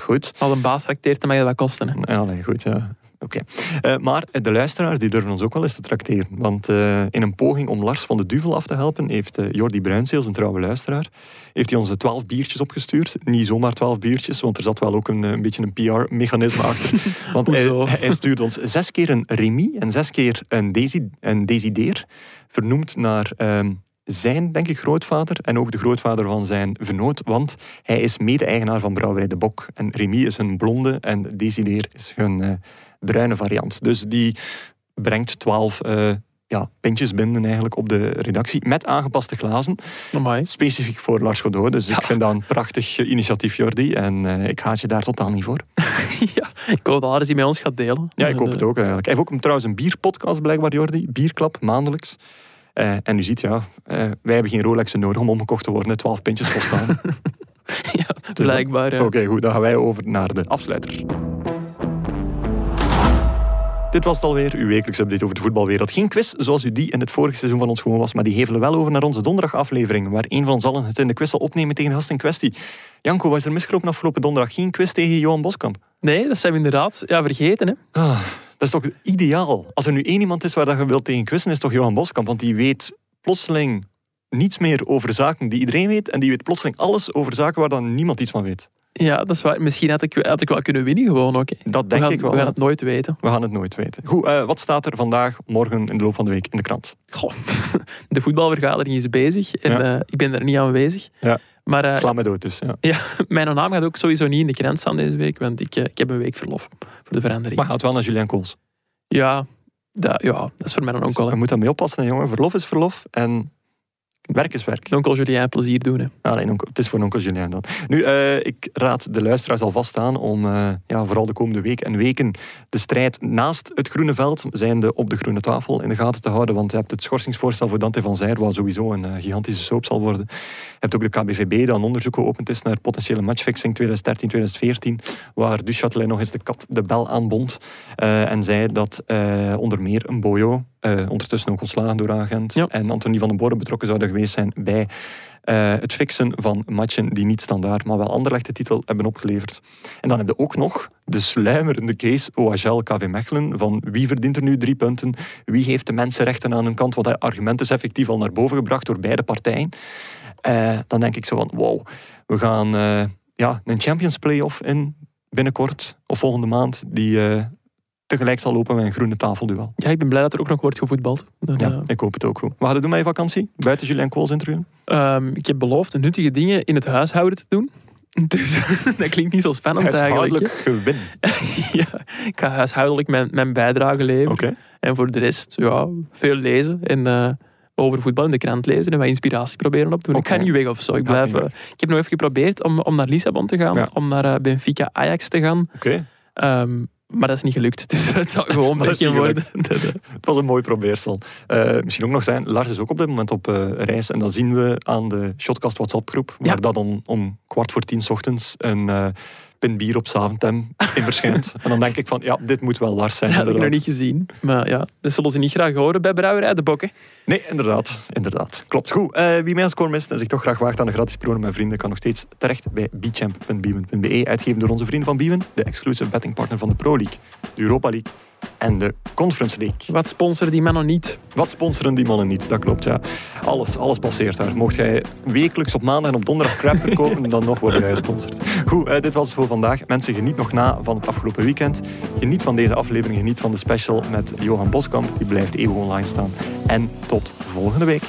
Goed. Als een baas trakteert, dan mag je dat wat kosten. Hè. Ja, nee, goed, ja. Oké. Eh, maar de luisteraars die durven ons ook wel eens te tracteren. Want eh, in een poging om Lars van de Duvel af te helpen, heeft eh, Jordi Bruinseels, een trouwe luisteraar, heeft hij onze twaalf biertjes opgestuurd. Niet zomaar twaalf biertjes, want er zat wel ook een, een beetje een PR-mechanisme achter. Want hij, hij stuurde ons zes keer een Remy en zes keer een, Desi, een Desideer, vernoemd naar... ehm, zijn, denk ik, grootvader en ook de grootvader van zijn vernoot, want hij is mede-eigenaar van Brouwerij de Bok. En Remy is hun blonde en Desideer is hun bruine variant. Dus die brengt twaalf eh, ja, pintjes binnen eigenlijk op de redactie met aangepaste glazen, Amai. specifiek voor Lars Godot. Dus ik vind dat een prachtig eh, initiatief, Jordi, en eh, ik haat je daar totaal niet voor. ja, ik hoop dat Lars die met ons gaat delen. Ja, ik hoop En, het eh, ook eigenlijk. Hij heeft ook een- trouwens een bierpodcast blijkbaar, Jordi. Bierklap, maandelijks. Eh, en u ziet, ja, eh, wij hebben geen Rolexen nodig om omgekocht te worden. Twaalf pintjes volstaan. Ja, blijkbaar. Ja. Oké, goed. Dan gaan wij over naar de afsluiter. Dit was het alweer, uw wekelijkse update over de voetbalwereld. Geen quiz zoals u die in het vorige seizoen van ons gewoon was, maar die hevelen wel over naar onze donderdagaflevering, waar een van ons allen het in de quiz zal opnemen tegen de gast in kwestie. Janko, was er misgelopen afgelopen donderdag? Geen quiz tegen Johan Boskamp? Nee, dat zijn we inderdaad ja, vergeten. Hè. Ah, dat is toch ideaal? Als er nu één iemand is waar dat je wilt tegen quizzen, is toch Johan Boskamp, want die weet plotseling niets meer over zaken die iedereen weet, en die weet plotseling alles over zaken waar dan niemand iets van weet. Ja, dat is waar. Misschien had ik, had ik wel kunnen winnen gewoon ook. hè. Dat denk gaan, ik wel. we gaan het nooit weten. We gaan het nooit weten. Goed, eh, wat staat er vandaag, morgen, in de loop van de week in de krant? Goh, de voetbalvergadering is bezig en Ja. eh, ik ben er niet aanwezig. Ja. Maar eh, Sla me dood dus. Ja. ja, mijn naam gaat ook sowieso niet in de krant staan deze week, want ik, ik heb een week verlof voor de verandering. Maar gaat wel naar Julian Kools. Ja, dat, ja, dat is voor mij dan ook Je wel. moet daarmee oppassen, hè, jongen. Verlof is verlof en werk is werk. Onkel Julien plezier doen. Hè. Onkel- het is voor onkel Julien dan. Nu, eh, ik raad de luisteraars alvast aan om eh, ja, vooral de komende week en weken de strijd naast het groene veld, zijnde op de groene tafel, in de gaten te houden. Want je hebt het schorsingsvoorstel voor Dante van Zijr, wat sowieso een eh, gigantische soap zal worden. Je hebt ook de KBVB, dat een onderzoek geopend is naar potentiële matchfixing 2013-2014, waar Duchatelet nog eens de kat de bel aanbond. en zei dat onder meer een Boyo, eh, ondertussen ook ontslagen door agent, Ja. en Anthony van den Boren betrokken zouden geweest zijn bij eh, het fixen van matchen die niet standaard, maar wel anderlechte titel hebben opgeleverd. En dan heb je ook nog de sluimerende case OHL KV Mechelen van wie verdient er nu drie punten, wie heeft de mensenrechten aan hun kant, want dat argument is effectief al naar boven gebracht door beide partijen. Eh, dan denk ik zo van, wow, we gaan ja, een Champions Playoff in binnenkort, of volgende maand, die tegelijk zal lopen met een groene tafelduel. Ja, ik ben blij dat er ook nog wordt gevoetbald. Dat, Ja, eh, ik hoop het ook goed. Wat je doen met je vakantie? Buiten Julien Kools interview? ehm, ik heb beloofd nuttige dingen in het huishouden te doen. Dus dat klinkt niet zo spannend eigenlijk. Huishoudelijk gewin. ja, ik ga huishoudelijk mijn, mijn bijdrage leveren. En voor de rest, ja, veel lezen en eh, over voetbal in de krant lezen en wat inspiratie proberen op te doen. Ik ga niet weg of zo. Ik, blijf, eh, ik heb nog even geprobeerd om, om naar Lissabon te gaan, Ja. om naar Benfica Ajax te gaan. Oké. Ehm, maar dat is niet gelukt. Dus het zou gewoon België worden. Eh, Het was een mooi probeersel. Eh, misschien ook nog zijn, Lars is ook op dit moment op eh, reis. En dat zien we aan de Shotcast WhatsApp groep. Waar Ja. dat om, om kwart voor tien 's ochtends een eh pin bier op Zaventem in verschijnt. en dan denk ik van, ja, dit moet wel Lars zijn. dat heb ik nog niet gezien. Maar ja, dat zullen ze niet graag horen bij Brouwerij de Bokken. Nee, inderdaad. inderdaad. Klopt. Goed. Eh, wie mijn score mist en zich toch graag waagt aan een gratis prono met vrienden, kan nog steeds terecht bij bchamp.biewen.be. Uitgeven door onze vrienden van Biewen, de exclusive bettingpartner van de Pro League, de Europa League en de Conference League. Wat sponsoren die mannen niet? Wat sponsoren die mannen niet? Dat klopt, ja. Alles, alles passeert daar. Mocht jij wekelijks op maandag en op donderdag crap verkopen, dan nog word jij gesponsord. Goed, dit was het voor vandaag. Mensen, geniet nog na van het afgelopen weekend. Geniet van deze aflevering, geniet van de special met Johan Boskamp. Die blijft eeuwig online staan. En tot volgende week.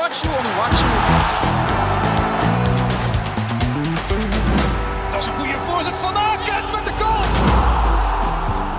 Van Ito, Onuwachu, Onuwachu. Dat is een goede voorzet van